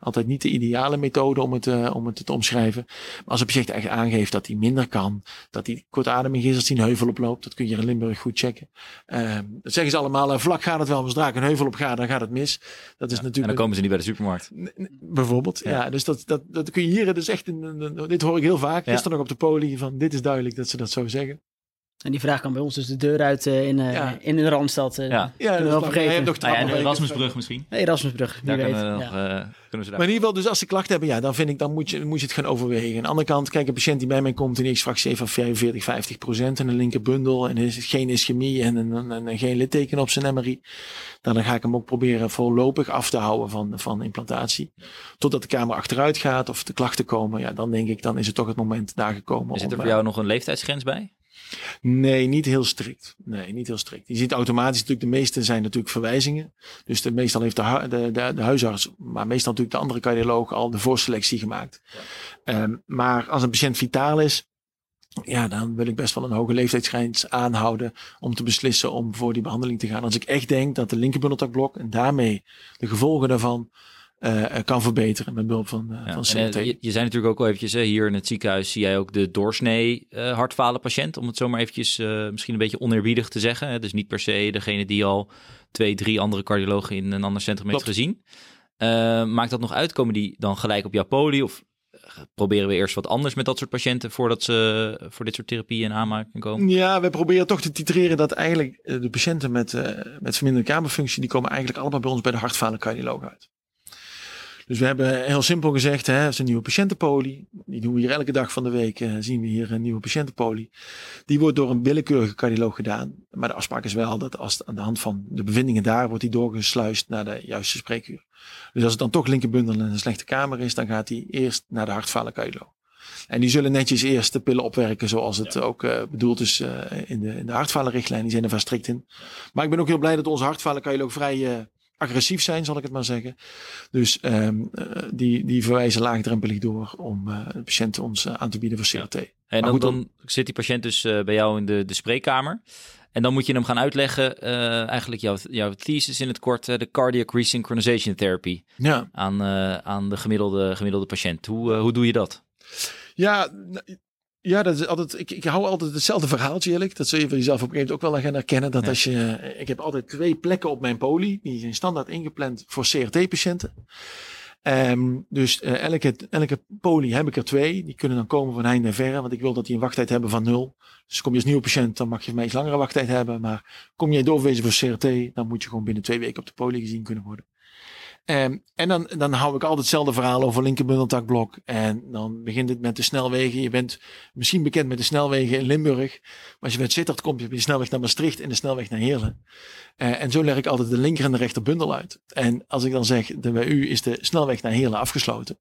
altijd niet de ideale methode om het, uh, om het te omschrijven. Maar als een patiënt echt aangeeft dat hij minder kan, dat hij kortademig is als hij een heuvel oploopt, dat kun je in Limburg goed checken. Uh, dat zeggen ze allemaal, uh, vlak gaat het wel, maar zodra ik een heuvel op ga, dan gaat het mis. Dat is ja, natuurlijk. En dan komen ze niet bij de supermarkt. Bijvoorbeeld, ja. ja. dus dat, dat, dat kun je hier dus echt, in, dit hoor ik heel vaak. Ja. Gisteren nog op de poli van, dit is duidelijk dat ze dat zo zeggen. En die vraag kan bij ons dus de deur uit uh, in, uh, ja. in de Randstad. Uh, ja, ja dat wel vergeten. Nog ah, ja, de Erasmusbrug misschien. Nee, Erasmusbrug, wie weet. Nog, ja. kunnen ze daar. Maar in ieder geval, dus als ze klachten hebben, ja, dan vind ik, dan moet je, moet je het gaan overwegen. Aan de andere kant, kijk, een patiënt die bij mij komt en x-fractie van 45, 50 procent en een linkerbundel en is geen ischemie en, en, en, en, geen litteken op zijn MRI. Dan, dan ga ik hem ook proberen voorlopig af te houden van, van implantatie. Totdat de kamer achteruit gaat of de klachten komen. Ja, dan denk ik, dan is het toch het moment daar gekomen. Zit er voor jou nog een leeftijdsgrens bij? Nee, niet heel strikt. Nee, niet heel strikt. Je ziet automatisch natuurlijk, de meeste zijn natuurlijk verwijzingen. Dus de, meestal heeft de, de, de, de huisarts, maar meestal natuurlijk de andere cardioloog al de voorselectie gemaakt. Ja. Um, maar als een patiënt vitaal is, ja, dan wil ik best wel een hoge leeftijdsgrens aanhouden om te beslissen om voor die behandeling te gaan. Als ik echt denk dat de linkerbundeltakblok en daarmee de gevolgen daarvan uh, kan verbeteren met behulp van, uh, van CT. je, je zei natuurlijk ook al eventjes, hè, hier in het ziekenhuis zie jij ook de doorsnee uh, hartfalen patiënt, om het zo maar eventjes misschien een beetje oneerbiedig te zeggen. Hè? Dus niet per se degene die al twee, drie andere cardiologen in een ander centrum heeft gezien. maakt dat nog uit? Komen die dan gelijk op jouw poli of proberen we eerst wat anders met dat soort patiënten voordat ze voor dit soort therapieën in aanmaking komen? Ja, we proberen toch te titreren dat eigenlijk de patiënten met, uh, met verminderde kamerfunctie, die komen eigenlijk allemaal bij ons bij de hartfalen cardioloog uit. Dus we hebben heel simpel gezegd, hè, het is een nieuwe patiëntenpolie. Die doen we hier elke dag van de week, uh, zien we hier een nieuwe patiëntenpolie. Die wordt door een willekeurige cardioloog gedaan. Maar de afspraak is wel dat als aan de hand van de bevindingen daar, wordt die doorgesluist naar de juiste spreekuur. Dus als het dan toch linkerbundel en een slechte kamer is, dan gaat hij eerst naar de hartfalen cardioloog. En die zullen netjes eerst de pillen opwerken zoals het ook uh, bedoeld is uh, in de, in de hartfalenrichtlijn. Die zijn er vast strikt in. Maar ik ben ook heel blij dat onze hartfalencardioloog vrij agressief zijn, zal ik het maar zeggen. Dus um, die, die verwijzen laagdrempelig door om uh, de patiënt ons uh, aan te bieden voor CRT. En dan, dan, zit die patiënt dus bij jou in de, de spreekkamer. En dan moet je hem gaan uitleggen, eigenlijk jouw, jouw thesis in het kort, de cardiac resynchronization therapy. Ja. Aan, aan de gemiddelde, gemiddelde patiënt. Hoe, hoe doe je dat? Ja, ja, dat is altijd, ik, ik hou altijd hetzelfde verhaaltje eerlijk. Dat zul je voor jezelf op een gegeven moment ook wel gaan herkennen. Dat als je, ik heb altijd twee plekken op mijn poli. Die zijn standaard ingepland voor CRT-patiënten. Um, dus uh, elke, elke poli heb ik er twee. Die kunnen dan komen van heinde en verre. Want ik wil dat die een wachttijd hebben van nul. Dus kom je als nieuwe patiënt, dan mag je een iets langere wachttijd hebben. Maar kom je doorwezen voor CRT, dan moet je gewoon binnen twee weken op de poli gezien kunnen worden. Um, en dan, dan hou ik altijd hetzelfde verhaal over linkerbundeltakblok. En dan begint het met de snelwegen. Je bent misschien bekend met de snelwegen in Limburg. Maar als je met Sittard komt, je de snelweg naar Maastricht en de snelweg naar Heerlen. Uh, en zo leg ik altijd de linker en de rechterbundel uit. En als ik dan zeg, de, bij u is de snelweg naar Heerlen afgesloten.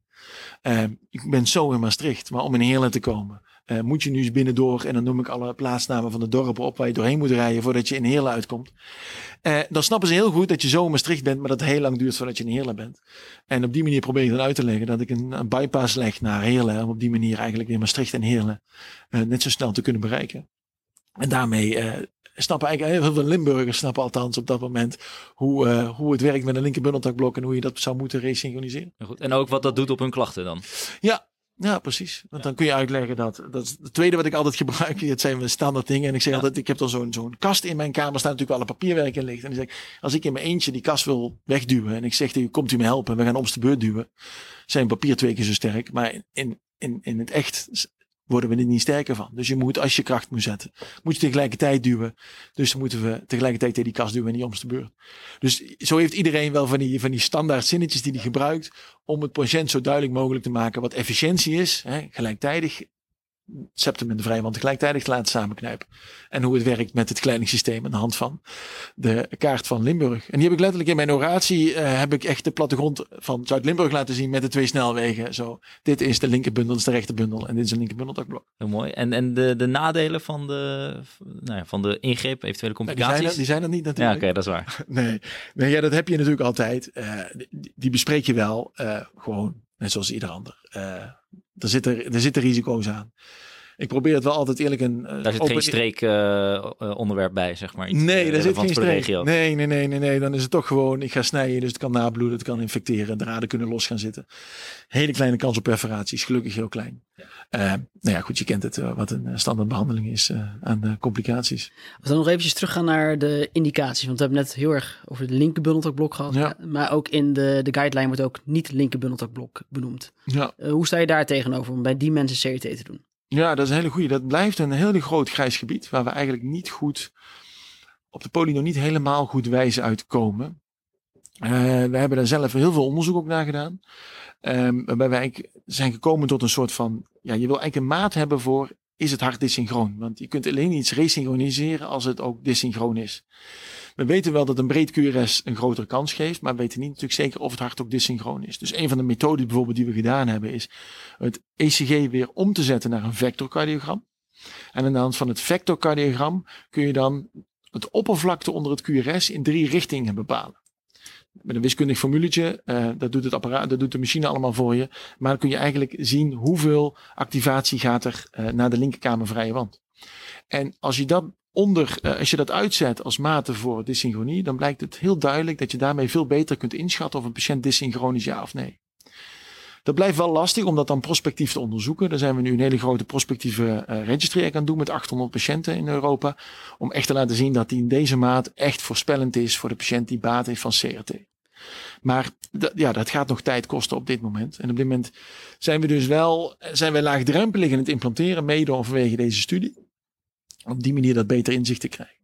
Uh, ik ben zo in Maastricht, maar om in Heerlen te komen, uh, moet je nu eens binnendoor. En dan noem ik alle plaatsnamen van de dorpen op waar je doorheen moet rijden voordat je in Heerlen uitkomt. Uh, dan snappen ze heel goed dat je zo in Maastricht bent, maar dat het heel lang duurt voordat je in Heerlen bent. En op die manier probeer ik dan uit te leggen dat ik een, een bypass leg naar Heerlen. Om op die manier eigenlijk weer Maastricht en Heerlen uh, net zo snel te kunnen bereiken. En daarmee snappen eigenlijk heel veel Limburgers snappen althans op dat moment hoe, uh, hoe het werkt met een linkerbundeltakblok en hoe je dat zou moeten resynchroniseren. Goed. En ook wat dat doet op hun klachten dan? Ja, ja, precies. Want dan kun je uitleggen dat, dat is het tweede wat ik altijd gebruik. Het zijn mijn standaard dingen. En ik zeg altijd, ik heb dan zo'n zo'n kast in mijn kamer staan natuurlijk een papierwerk in ligt. En dan zeg als ik in mijn eentje die kast wil wegduwen. En ik zeg tegen komt u me helpen? We gaan om de beurt duwen. Zijn papier twee keer zo sterk. Maar in, in, in het echt worden we er niet sterker van. Dus je moet, als je kracht moet zetten, moet je tegelijkertijd duwen. Dus moeten we tegelijkertijd tegen die kast duwen en niet om de beurt. Dus zo heeft iedereen wel van die, van die standaard zinnetjes die hij gebruikt om het patiënt zo duidelijk mogelijk te maken wat efficiëntie is. Hè, gelijktijdig septum en de vrijwand tegelijkertijd te laten samenknijpen. En hoe het werkt met het kleidingssysteem aan de hand van de kaart van Limburg. En die heb ik letterlijk in mijn oratie, uh, heb ik echt de plattegrond van Zuid-Limburg laten zien met de twee snelwegen. Zo, dit is de linkerbundel, dit is de rechterbundel en dit is een linkerbundeltakblok. Heel mooi. En, en de, de nadelen van de, nou ja, van de ingreep, eventuele complicaties? die, zijn er, die zijn er niet natuurlijk. Ja, oké, dat is waar. nee, nee ja, dat heb je natuurlijk altijd. Uh, die, die, bespreek je wel uh, gewoon, net zoals ieder ander. Er zitten, er zitten risico's aan. Ik probeer het wel altijd eerlijk en. Uh, daar zit geen streek uh, onderwerp bij, zeg maar. Iets, nee, daar zit geen streek. Nee, nee, nee, nee, nee. Dan is het toch gewoon, ik ga snijden, dus het kan nabloeden, het kan infecteren, draden kunnen los gaan zitten. Hele kleine kans op perforaties, gelukkig heel klein. Ja. Uh, nou ja, goed, je kent het, wat een standaard behandeling is aan complicaties. Als we dan nog eventjes teruggaan naar de indicaties, want we hebben net heel erg over de linkerbundeltakblok gehad. Ja. Maar ook in de, de guideline wordt ook niet linkerbundeltakblok benoemd. Ja. hoe sta je daar tegenover om bij die mensen CRT te doen? Ja, dat is een hele goede. Dat blijft een heel groot grijs gebied waar we eigenlijk niet goed op de poli nog niet helemaal goed wijze uitkomen. Uh, we hebben daar zelf heel veel onderzoek ook naar gedaan. Um, waarbij wij zijn gekomen tot een soort van, ja, je wil eigenlijk een maat hebben voor, is het hart dysynchroon? Want je kunt alleen iets resynchroniseren als het ook dysynchroon is. We weten wel dat een breed QRS een grotere kans geeft, maar we weten niet natuurlijk zeker of het hart ook dysynchroon is. Dus een van de methoden bijvoorbeeld die we gedaan hebben is het ECG weer om te zetten naar een vectorcardiogram. En aan de hand van het vectorcardiogram kun je dan het oppervlakte onder het QRS in drie richtingen bepalen. met een wiskundig formuletje. Uh, dat doet het apparaat, dat doet de machine allemaal voor je. Maar dan kun je eigenlijk zien hoeveel activatie gaat er uh, naar de linkerkamer vrije wand. En als je dat onder, uh, als je dat uitzet als mate voor dysynchronie, dan blijkt het heel duidelijk dat je daarmee veel beter kunt inschatten of een patiënt dysynchroon is ja of nee. Dat blijft wel lastig om dat dan prospectief te onderzoeken. Daar zijn we nu een hele grote prospectieve uh, registry aan doen met 800 patiënten in Europa. Om echt te laten zien dat die in deze maat echt voorspellend is voor de patiënt die baat heeft van CRT. Maar ja, dat gaat nog tijd kosten op dit moment. En op dit moment zijn we dus wel zijn we laagdrempelig in het implanteren, mede vanwege deze studie. Op die manier dat beter inzicht te krijgen.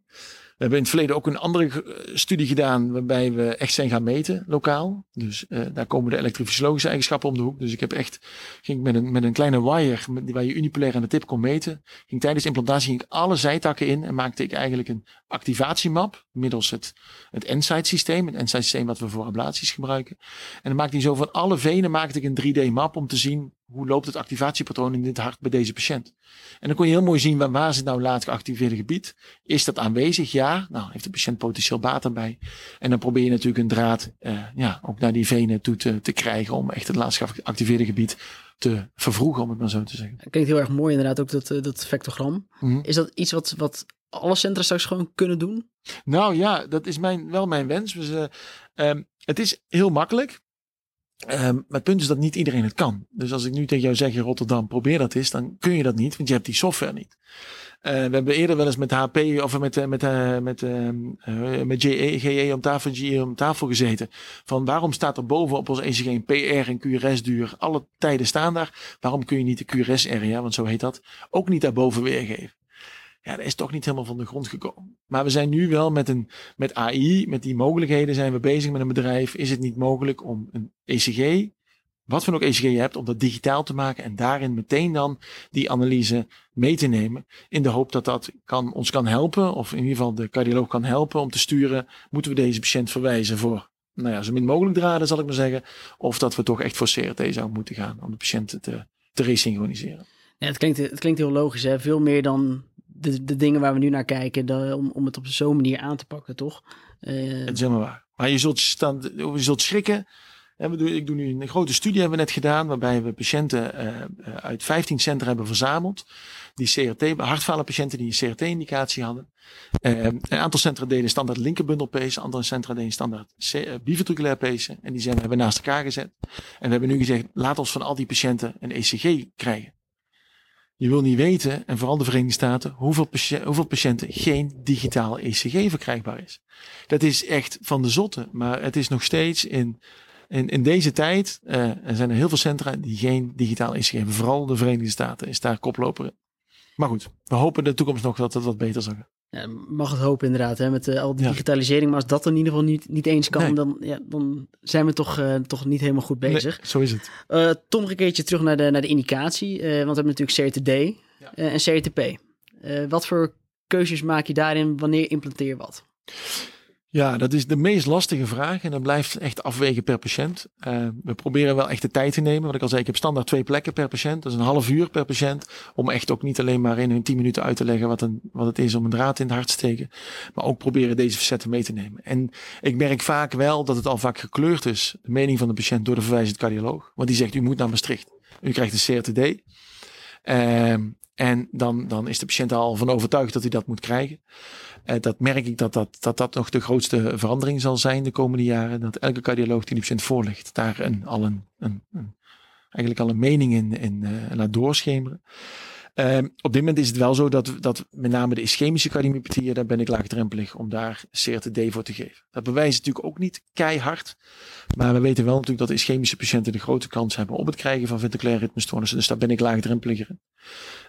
We hebben in het verleden ook een andere eh, studie gedaan waarbij we echt zijn gaan meten lokaal. Dus uh, daar komen de elektrofysiologische eigenschappen om de hoek. Dus ik heb echt, ging met een, met een kleine wire waar je unipolair aan de tip kon meten. Ging tijdens de implantatie ging ik alle zijtakken in en maakte ik eigenlijk een activatiemap middels het, het EnSight systeem. Het EnSight systeem wat we voor ablaties gebruiken. En dan maakte hij zo van alle venen maakte ik een 3D map om te zien hoe loopt het activatiepatroon in dit hart bij deze patiënt? En dan kon je heel mooi zien waar, waar zit nou laat geactiveerde gebied. Is dat aanwezig? Ja. Nou, heeft de patiënt potentieel baat erbij. En dan probeer je natuurlijk een draad uh, ja, ook naar die venen toe te, te krijgen om echt het laatst geactiveerde gebied te vervroegen, om het maar zo te zeggen. Dat klinkt heel erg mooi inderdaad, ook dat, eh, dat vectogram. Mm Is dat iets wat, wat alle centra straks gewoon kunnen doen? Nou ja, dat is mijn, wel mijn wens. Dus, uh, um, het is heel makkelijk. Um, maar het punt is dat niet iedereen het kan. Dus als ik nu tegen jou zeg in Rotterdam, probeer dat eens, dan kun je dat niet, want je hebt die software niet. Uh, we hebben eerder wel eens met HP of met, uh, met, uh, met, uh, met GE, GE om tafel, GE om tafel gezeten. Van waarom staat er boven op ons ECG een PR en QRS duur? Alle tijden staan daar. Waarom kun je niet de QRS area, want zo heet dat, ook niet daarboven weergeven? Ja, dat is toch niet helemaal van de grond gekomen. Maar we zijn nu wel met, een, met AI, met die mogelijkheden zijn we bezig met een bedrijf. Is het niet mogelijk om een ECG, wat voor ook ECG je hebt, om dat digitaal te maken en daarin meteen dan die analyse mee te nemen. In de hoop dat dat kan, ons kan helpen, of in ieder geval de cardioloog kan helpen om te sturen, moeten we deze patiënt verwijzen voor nou ja, zo min mogelijk draden, zal ik maar zeggen. Of dat we toch echt voor CRT zouden moeten gaan om de patiënt te, te resynchroniseren. Ja, het, klinkt, het klinkt heel logisch, hè? veel meer dan de, de dingen waar we nu naar kijken, om, om het op zo'n manier aan te pakken, toch? Het is helemaal waar. Maar je zult, staan, je zult schrikken. Ik doe nu een grote studie hebben we net gedaan, waarbij we patiënten uh, uit 15 centra hebben verzameld. Die CRT, hartfalenpatiënten die een CRT-indicatie hadden. Een aantal centra deden standaard linkerbundelpees, andere centra deden standaard biventriculair pezen. En die zijn we hebben naast elkaar gezet. En we hebben nu gezegd, laat ons van al die patiënten een ECG krijgen. Je wil niet weten, en vooral de Verenigde Staten, hoeveel, hoeveel patiënten geen digitaal ECG verkrijgbaar is. Dat is echt van de zotte, maar het is nog steeds in, in, in deze tijd, uh, er zijn er heel veel centra die geen digitaal ECG hebben. Vooral de Verenigde Staten is daar koploper in. Maar goed, we hopen de toekomst nog dat het wat beter zal gaan. Ja, mag het hopen inderdaad, hè, met uh, al die digitalisering. Maar als dat in ieder geval niet, niet eens kan, dan, ja, dan zijn we toch, uh, toch niet helemaal goed bezig. Nee, zo is het. Uh, Tom, een keertje terug naar de, naar de indicatie. want we hebben natuurlijk CRTD en CRTP. wat voor keuzes maak je daarin? Wanneer implanteer je wat? Ja, dat is de meest lastige vraag en dat blijft echt afwegen per patiënt. Uh, we proberen wel echt de tijd te nemen. Wat ik al zei, ik heb standaard twee plekken per patiënt. Dat is een half uur per patiënt. Om echt ook niet alleen maar in hun tien minuten uit te leggen wat, een, wat het is om een draad in het hart te steken. Maar ook proberen deze facetten mee te nemen. En ik merk vaak wel dat het al vaak gekleurd is, de mening van de patiënt, door de verwijzend cardioloog. Want die zegt, u moet naar Maastricht. U krijgt een CRTD. Uh, en dan, dan is de patiënt al van overtuigd dat hij dat moet krijgen. Uh, dat merk ik dat dat, dat dat nog de grootste verandering zal zijn de komende jaren. Dat elke cardioloog die de patiënt voorlegt, daar een, al een, een, eigenlijk al een mening in, in uh, laat doorschemeren. Uh, op dit moment is het wel zo dat, dat met name de ischemische cardiomyopathieën, daar ben ik laagdrempelig om daar CRTD voor te geven. Dat bewijst natuurlijk ook niet keihard. Maar we weten wel natuurlijk dat ischemische patiënten de grote kans hebben op het krijgen van ventriculaire ritmestoornissen. Dus daar ben ik laagdrempeliger.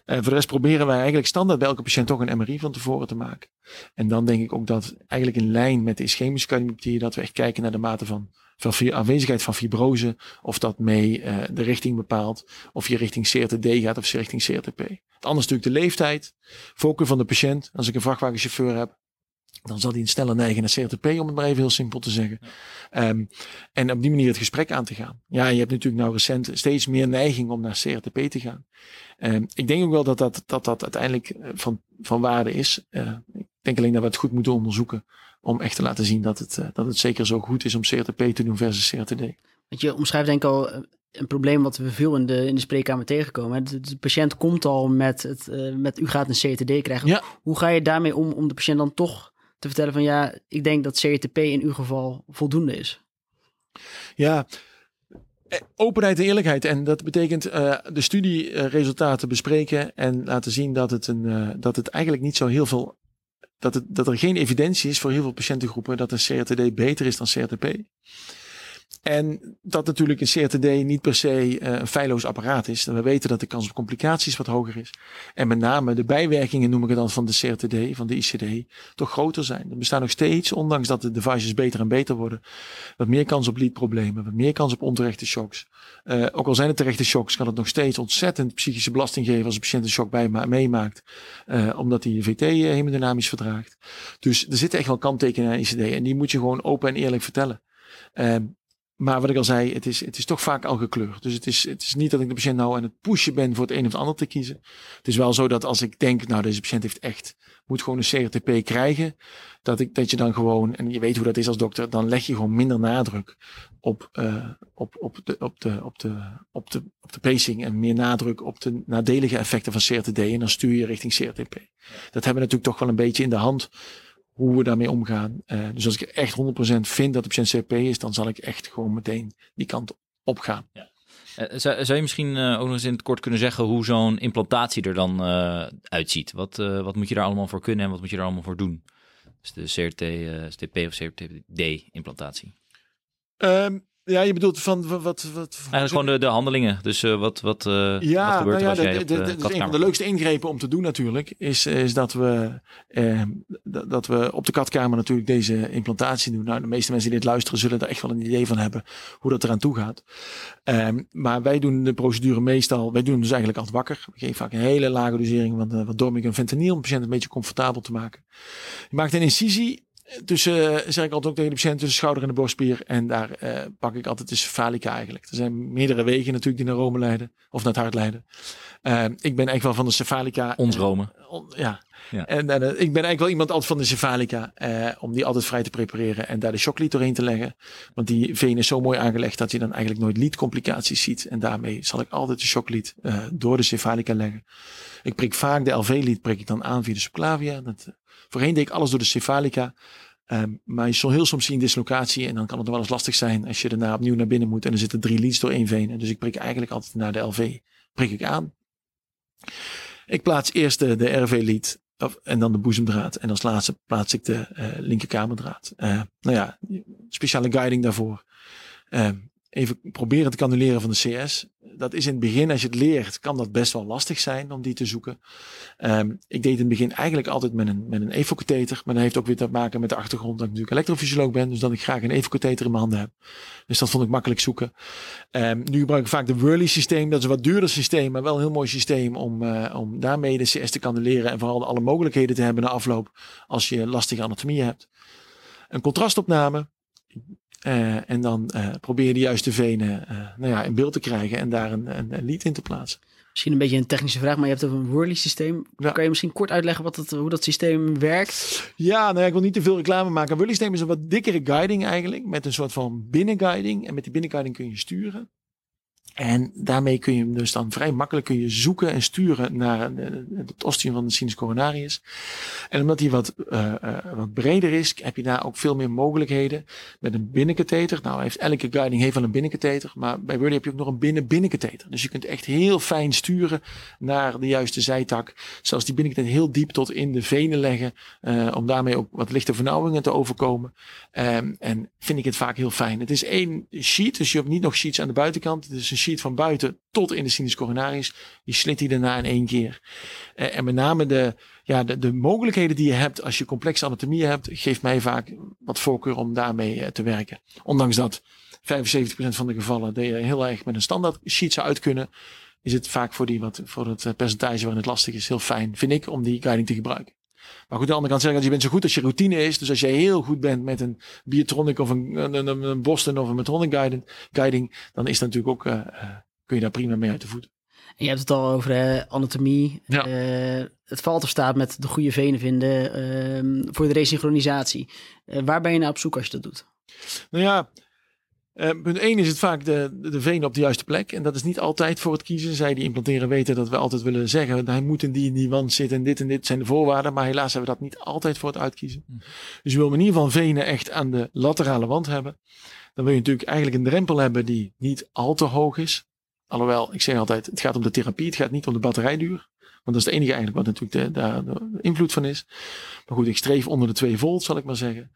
Uh, voor de rest proberen wij eigenlijk standaard bij elke patiënt toch een MRI van tevoren te maken. En dan denk ik ook dat eigenlijk in lijn met de ischemische cardiomyopathieën, dat we echt kijken naar de mate van van aanwezigheid van fibrose, of dat mee uh, de richting bepaalt, of je richting CRTD gaat of je richting CRTP. Het andere is natuurlijk de leeftijd, focus van de patiënt. Als ik een vrachtwagenchauffeur heb, dan zal hij een sneller neigen naar CRTP, om het maar even heel simpel te zeggen. Um, en op die manier het gesprek aan te gaan. Ja, je hebt natuurlijk nou recent steeds meer neiging om naar CRTP te gaan. Um, ik denk ook wel dat dat, dat, dat uiteindelijk eh, van, van waarde is. Uh, ik denk alleen dat we het goed moeten onderzoeken Om echt te laten zien dat het, dat het zeker zo goed is om CRTP te doen versus CRTD. Want je omschrijft denk ik al een probleem wat we veel in de, in de spreekkamer tegenkomen. De, de patiënt komt al met, het, met u gaat een CRTD krijgen. Ja. Hoe ga je daarmee om om de patiënt dan toch te vertellen van ja, ik denk dat CRTP in uw geval voldoende is? Ja, eh, openheid en eerlijkheid. En dat betekent uh, de studieresultaten bespreken en laten zien dat het, een, uh, dat het eigenlijk niet zo heel veel. Dat, dat er geen evidentie is voor heel veel patiëntengroepen dat een CRTD beter is dan CRTP. En dat natuurlijk een CRTD niet per se uh, een feilloos apparaat is. We weten dat de kans op complicaties wat hoger is. En met name de bijwerkingen, noem ik het dan, van de CRTD, van de ICD, toch groter zijn. Er bestaan nog steeds, ondanks dat de devices beter en beter worden, wat meer kans op liedproblemen, wat meer kans op onterechte shocks. Uh, ook al zijn het terechte shocks, kan het nog steeds ontzettend psychische belasting geven als een patiënt een shock bij meemaakt. Uh, omdat hij VT hemodynamisch verdraagt. Dus er zitten echt wel kanttekenen aan ICD en die moet je gewoon open en eerlijk vertellen. Uh, maar wat ik al zei, het is, het is toch vaak al gekleurd. Dus het is, het is niet dat ik de patiënt nou aan het pushen ben voor het een of het ander te kiezen. Het is wel zo dat als ik denk, nou deze patiënt heeft echt, moet gewoon een CRTP krijgen. Dat, ik, dat je dan gewoon, en je weet hoe dat is als dokter, dan leg je gewoon minder nadruk op, uh, op, op, de, op, de, op, de, op, de, op de pacing. En meer nadruk op de nadelige effecten van CRTD. En dan stuur je richting CRTP. Dat hebben we natuurlijk toch wel een beetje in de hand hoe we daarmee omgaan. Uh, dus als ik echt 100% vind dat de patiënt CP is, dan zal ik echt gewoon meteen die kant op gaan. Ja. Uh, zou, zou, je misschien uh, ook nog eens in het kort kunnen zeggen hoe zo'n implantatie er dan uitziet? Wat, wat moet je daar allemaal voor kunnen en wat moet je daar allemaal voor doen? Dus de CRT, STP of CRT-D-implantatie. Um, ja, je bedoelt van wat... wat, wat Eigenlijk gewoon de, de handelingen. Dus uh, wat, wat, uh, ja, wat gebeurt nou ja, er als jij de, de, de, de, een van de leukste ingrepen om te doen natuurlijk... is, is dat, we, eh, dat we op de katkamer natuurlijk deze implantatie doen. Nou, de meeste mensen die dit luisteren zullen er echt wel een idee van hebben... hoe dat eraan toe gaat. Um, maar wij doen de procedure meestal... Wij doen hem dus eigenlijk altijd wakker. We geven vaak een hele lage dosering van wat dormic en fentanyl... om de patiënt een beetje comfortabel te maken. Je maakt een incisie tussen, uh, zeg ik altijd ook tegen de patiënt, tussen schouder en de borstspier. En daar uh, pak ik altijd de cephalica eigenlijk. Er zijn meerdere wegen natuurlijk die naar Rome leiden. Of naar het hart leiden. Uh, ik ben echt wel van de cephalica. Ons Rome. On, ja. ja. En ik ben eigenlijk wel iemand altijd van de cephalica. om die altijd vrij te prepareren. En daar de shocklied doorheen te leggen. Want die veen is zo mooi aangelegd dat je dan eigenlijk nooit liedcomplicaties ziet. En daarmee zal ik altijd de shocklied door de cephalica leggen. Ik prik vaak de LV-lied prik ik dan aan via de subclavia. Dat Voorheen deed ik alles door de cephalica. Um, maar je zal heel soms zien dislocatie en dan kan het wel eens lastig zijn als je daarna opnieuw naar binnen moet en er zitten drie leads door één veen. Dus ik prik eigenlijk altijd naar de LV, prik ik aan. Ik plaats eerst de, de RV-lead en dan de boezemdraad en als laatste plaats ik de uh, linkerkamerdraad. Uh, nou ja, speciale guiding daarvoor. Um, even proberen te cannuleren van de CS. Dat is in het begin, als je het leert, kan dat best wel lastig zijn om die te zoeken. Um, ik deed in het begin eigenlijk altijd met een, met een evocatheter. Maar dat heeft ook weer te maken met de achtergrond dat ik natuurlijk elektrofysioloog ben. Dus dat ik graag een evocatheter in mijn handen heb. Dus dat vond ik makkelijk zoeken. Um, nu gebruik ik vaak de Whirly systeem. Dat is een wat duurder systeem, maar wel een heel mooi systeem om, uh, om daarmee de CS te cannuleren. En vooral alle mogelijkheden te hebben na afloop als je lastige anatomie hebt. Een contrastopname uh, en dan uh, probeer je de juiste venen uh, nou ja, in beeld te krijgen en daar een, een, een lied in te plaatsen. Misschien een beetje een technische vraag, maar je hebt over een Whirly systeem. Ja. Kan je misschien kort uitleggen wat hoe dat systeem werkt? Ja, nou ja, ik wil niet te veel reclame maken. Een Whirly systeem is een wat dikkere guiding eigenlijk, met een soort van binnenguiding. En met die binnenguiding kun je sturen. En daarmee kun je hem dus dan vrij makkelijk kun je zoeken en sturen naar het ostium van de sinus coronarius. En omdat hij wat, uh, wat breder is, heb je daar ook veel meer mogelijkheden met een binnenkatheter. Nou, heeft, elke guiding heeft wel een binnenkatheter, maar bij Wordie heb je ook nog een binnen-binnenkatheter. Dus je kunt echt heel fijn sturen naar de juiste zijtak. Zelfs die binnenkatheter heel diep tot in de venen leggen, om daarmee ook wat lichte vernauwingen te overkomen. Um, en vind ik het vaak heel fijn. Het is één sheet, dus je hebt niet nog sheets aan de buitenkant. Het is een sheet van buiten tot in de sinus coronarius. Die slit hij daarna in één keer. Uh, en met name de, ja, de, de mogelijkheden die je hebt als je complexe anatomie hebt, geeft mij vaak wat voorkeur om daarmee uh, te werken. Ondanks dat 75% van de gevallen dat je heel erg met een standaard sheet zou uit kunnen, is het vaak voor, die wat, voor het eh, percentage waarin het lastig is heel fijn, vind ik, om die guiding te gebruiken. Maar goed, aan de andere kant zeggen, je bent zo goed als je routine is. Dus als jij heel goed bent met een Biotronic of een, een, een, Boston of een Metronic guiding, guiding dan is dat natuurlijk ook, uh, kun je daar prima mee uit de voet. En je hebt het al over anatomie. Ja. het valt of staat met de goede venen vinden ehm, voor de resynchronisatie. waar ben je nou op zoek als je dat doet? Nou ja, uh, punt 1 is het vaak de, de veen op de juiste plek. En dat is niet altijd voor het kiezen. Zij die implanteren weten dat we altijd willen zeggen. Hij moet in die en die wand zitten en dit en dit zijn de voorwaarden. Maar helaas hebben we dat niet altijd voor het uitkiezen. Hm. Dus je wil in ieder geval venen echt aan de laterale wand hebben. Dan wil je natuurlijk eigenlijk een drempel hebben die niet al te hoog is. Alhoewel, ik zeg altijd, het gaat om de therapie. Het gaat niet om de batterijduur. Want dat is het enige eigenlijk wat natuurlijk de, daar de invloed van is. Maar goed, ik streef onder de 2 volt, zal ik maar zeggen.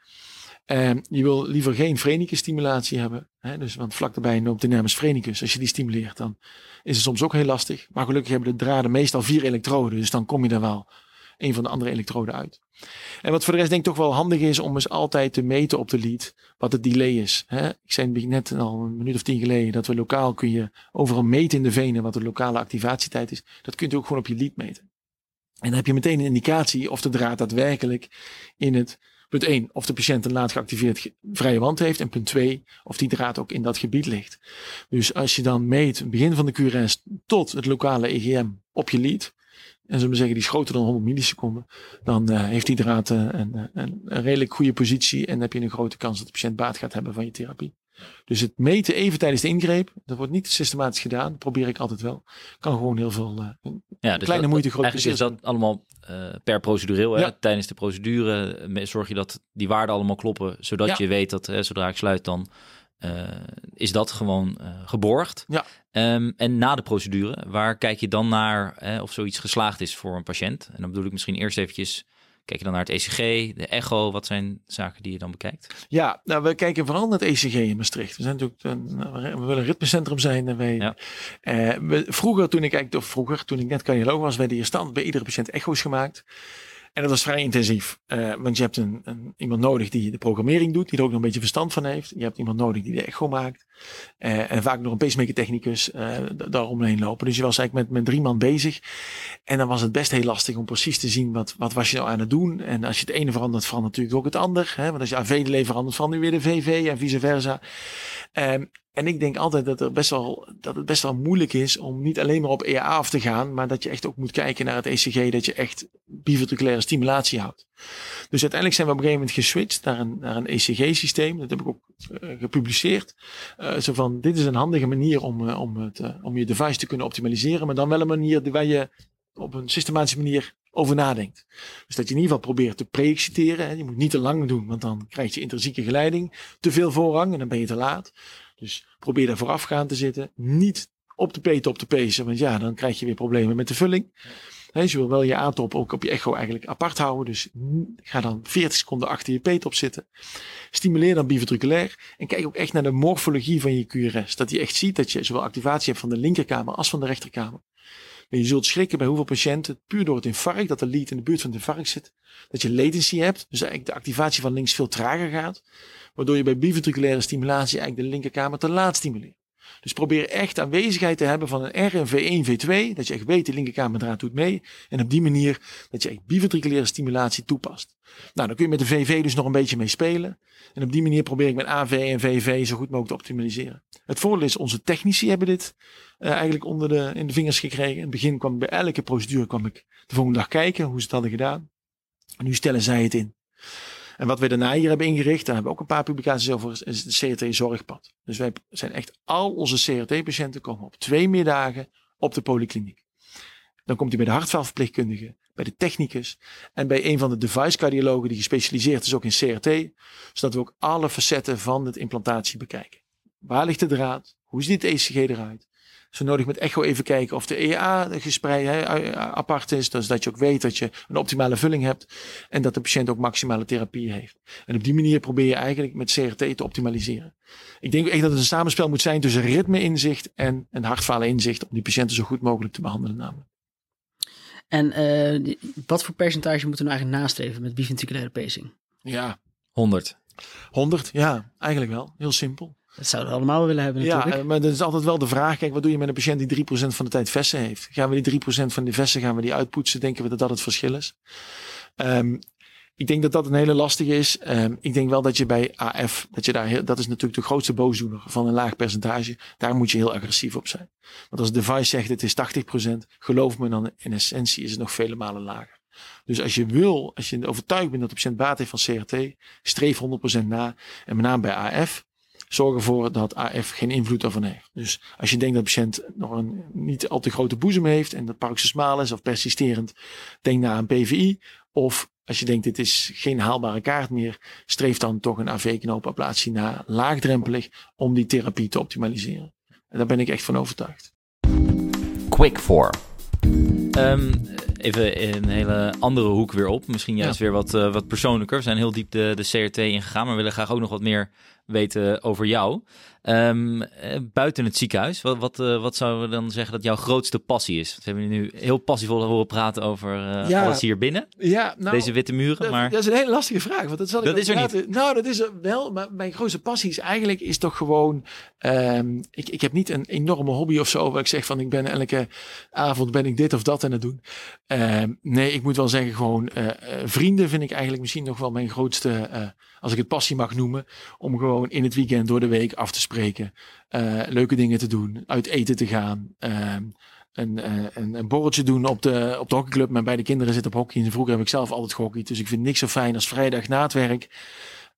Um, je wil liever geen stimulatie hebben. Hè? Dus, want vlak daarbij loopt de nervus frenicus. Als je die stimuleert, dan is het soms ook heel lastig. Maar gelukkig hebben de draden meestal vier elektroden. Dus dan kom je er wel een van de andere elektroden uit. En wat voor de rest denk ik toch wel handig is om eens altijd te meten op de lead wat het delay is. Hè? Ik zei net al een minuut of tien geleden dat we lokaal kun je overal meten in de venen wat de lokale activatietijd is. Dat kunt u ook gewoon op je lead meten. En dan heb je meteen een indicatie of de draad daadwerkelijk in het Punt 1, of de patiënt een laat geactiveerd vrije wand heeft. En punt 2, of die draad ook in dat gebied ligt. Dus als je dan meet, begin van de QRS tot het lokale EGM op je lead. En zullen we zeggen, die is groter dan 100 milliseconden. Dan uh, heeft die draad uh, een, een, een, redelijk goede positie. En dan heb je een grote kans dat de patiënt baat gaat hebben van je therapie. Dus het meten even tijdens de ingreep, dat wordt niet systematisch gedaan. Dat probeer ik altijd wel. Kan gewoon heel veel uh, ja, dus kleine moeite, grote Eigenlijk is dat allemaal uh, per procedureel. Hè? Tijdens de procedure eh, zorg je dat die waarden allemaal kloppen. Zodat je weet dat hè, zodra ik sluit dan uh, is dat gewoon geborgd. Ja. Um, en na de procedure, waar kijk je dan naar hè, of zoiets geslaagd is voor een patiënt? En dan bedoel ik misschien eerst eventjes Kijk je dan naar het ECG, de echo? Wat zijn zaken die je dan bekijkt? Ja, nou, we kijken vooral naar het ECG in Maastricht. We, zijn natuurlijk een, we willen een ritmecentrum zijn. En wij, ja. uh, we, vroeger, toen ik vroeger, toen ik net cardioloog was, werden hier stand bij iedere patiënt echo's gemaakt. En dat was vrij intensief. Uh, want je hebt een, iemand nodig die de programmering doet, die er ook nog een beetje verstand van heeft. Je hebt iemand nodig die de echo maakt. Uh, en vaak nog een pacemaker technicus uh, daaromheen lopen. Dus je was eigenlijk met, met drie man bezig. En dan was het best heel lastig om precies te zien wat, wat was je nou aan het doen. En als je het ene verandert, verandert natuurlijk ook het ander. Hè? Want als je AV-delay verandert, verandert weer de VV en vice versa. Um, en ik denk altijd dat, best wel, dat het best wel moeilijk is om niet alleen maar op EA af te gaan, maar dat je echt ook moet kijken naar het ECG, dat je echt biventriculaire stimulatie houdt. Dus uiteindelijk zijn we op een gegeven moment geswitcht naar een, naar een ECG-systeem. Dat heb ik ook uh, gepubliceerd. Uh, zo van, dit is een handige manier om, uh, om, het, om je device te kunnen optimaliseren, maar dan wel een manier waar je op een systematische manier over nadenkt. Dus dat je in ieder geval probeert te pre-exciteren. Je moet niet te lang doen, want dan krijg je intrinsieke geleiding. Te veel voorrang en dan ben je te laat. Dus probeer daar voorafgaand te zitten. Niet op de peten op de pezen, want ja, dan krijg je weer problemen met de vulling. He, dus je wil wel je aantop ook op je echo eigenlijk apart houden. Dus ga dan 40 seconden achter je peet op zitten. Stimuleer dan biventriculair. En kijk ook echt naar de morfologie van je QRS. Dat je echt ziet dat je zowel activatie hebt van de linkerkamer als van de rechterkamer. En je zult schrikken bij hoeveel patiënten, puur door het infarct, dat de lead in de buurt van het infarct zit, dat je latency hebt. Dus eigenlijk de activatie van links veel trager gaat. Waardoor je bij biventriculaire stimulatie eigenlijk de linkerkamer te laat stimuleert. Dus probeer echt aanwezigheid te hebben van een R en V1, V2. Dat je echt weet, de linkerkamerdraad doet mee. En op die manier dat je echt biventriculaire stimulatie toepast. Nou, dan kun je met de VV dus nog een beetje mee spelen. En op die manier probeer ik met AV en VV zo goed mogelijk te optimaliseren. Het voordeel is, onze technici hebben dit uh, eigenlijk onder de, in de vingers gekregen. In het begin kwam bij elke procedure kwam ik de volgende dag kijken hoe ze het hadden gedaan. En nu stellen zij het in. En wat we daarna hier hebben ingericht, daar hebben we ook een paar publicaties over, is het CRT-zorgpad. Dus wij zijn echt al onze CRT-patiënten komen op twee middagen op de polykliniek. Dan komt hij bij de hartvalverpleegkundige, bij de technicus en bij een van de device cardiologen die gespecialiseerd is ook in CRT, zodat we ook alle facetten van de implantatie bekijken. Waar ligt de draad? Hoe ziet het ECG eruit? Zo nodig met echo even kijken of de EA gespreid hè, apart is. Dus dat je ook weet dat je een optimale vulling hebt. En dat de patiënt ook maximale therapie heeft. En op die manier probeer je eigenlijk met CRT te optimaliseren. Ik denk echt dat het een samenspel moet zijn tussen ritme-inzicht en een hartfalen-inzicht. Om die patiënten zo goed mogelijk te behandelen namelijk. En uh, wat voor percentage moeten we nou eigenlijk nastreven met biventriculaire pacing? Ja. 100. 100, ja, eigenlijk wel. Heel simpel. Dat zouden we allemaal willen hebben natuurlijk. Ja, maar dat is altijd wel de vraag. Kijk, wat doe je met een patiënt die 3% van de tijd vessen heeft? Gaan we die 3% van de vessen gaan we die uitpoetsen? Denken we dat dat het verschil is? Um, ik denk dat dat een hele lastige is. Um, ik denk wel dat je bij AF, dat je daar heel, dat is natuurlijk de grootste boosdoener van een laag percentage. Daar moet je heel agressief op zijn. Want als device zegt het is 80%, geloof me dan in essentie is het nog vele malen lager. Dus als je wil, als je overtuigd bent dat de patiënt baat heeft van CRT, streef 100% na. En met name bij AF, zorg ervoor dat AF geen invloed ervan heeft. Dus als je denkt dat de patiënt nog een niet al te grote boezem heeft en dat paroxysmaal is of persisterend, denk naar een PVI. Of als je denkt dit is geen haalbare kaart meer, streef dan toch een AV-knoopablatie na laagdrempelig om die therapie te optimaliseren. En daar ben ik echt van overtuigd. Quick for. Um, even een hele andere hoek weer op. Misschien juist weer wat, uh, wat persoonlijker. We zijn heel diep de, de CRT ingegaan, maar we willen graag ook nog wat meer weten over jou. Um, buiten het ziekenhuis, wat, wat, uh, wat zouden we dan zeggen dat jouw grootste passie is? We hebben nu heel passievol horen praten over uh, ja, alles hier binnen. Ja, nou, Deze witte muren. Dat, maar... dat is een hele lastige vraag. Want dat zal dat ik is er niet. Nou, dat is er wel. Maar mijn grootste passie is eigenlijk is toch gewoon. Um, ik, ik heb niet een enorme hobby of zo. Waar ik zeg van ik ben elke avond ben ik dit of dat aan het doen. Um, nee, ik moet wel zeggen gewoon uh, vrienden vind ik eigenlijk misschien nog wel mijn grootste als ik het passie mag noemen, om gewoon in het weekend door de week af te spreken, uh, leuke dingen te doen, uit eten te gaan, uh, een, uh, een, een, borreltje doen op de, op de hockeyclub. Mijn beide kinderen zitten op hockey en vroeger heb ik zelf altijd gehockeyd, dus ik vind niks zo fijn als vrijdag na het werk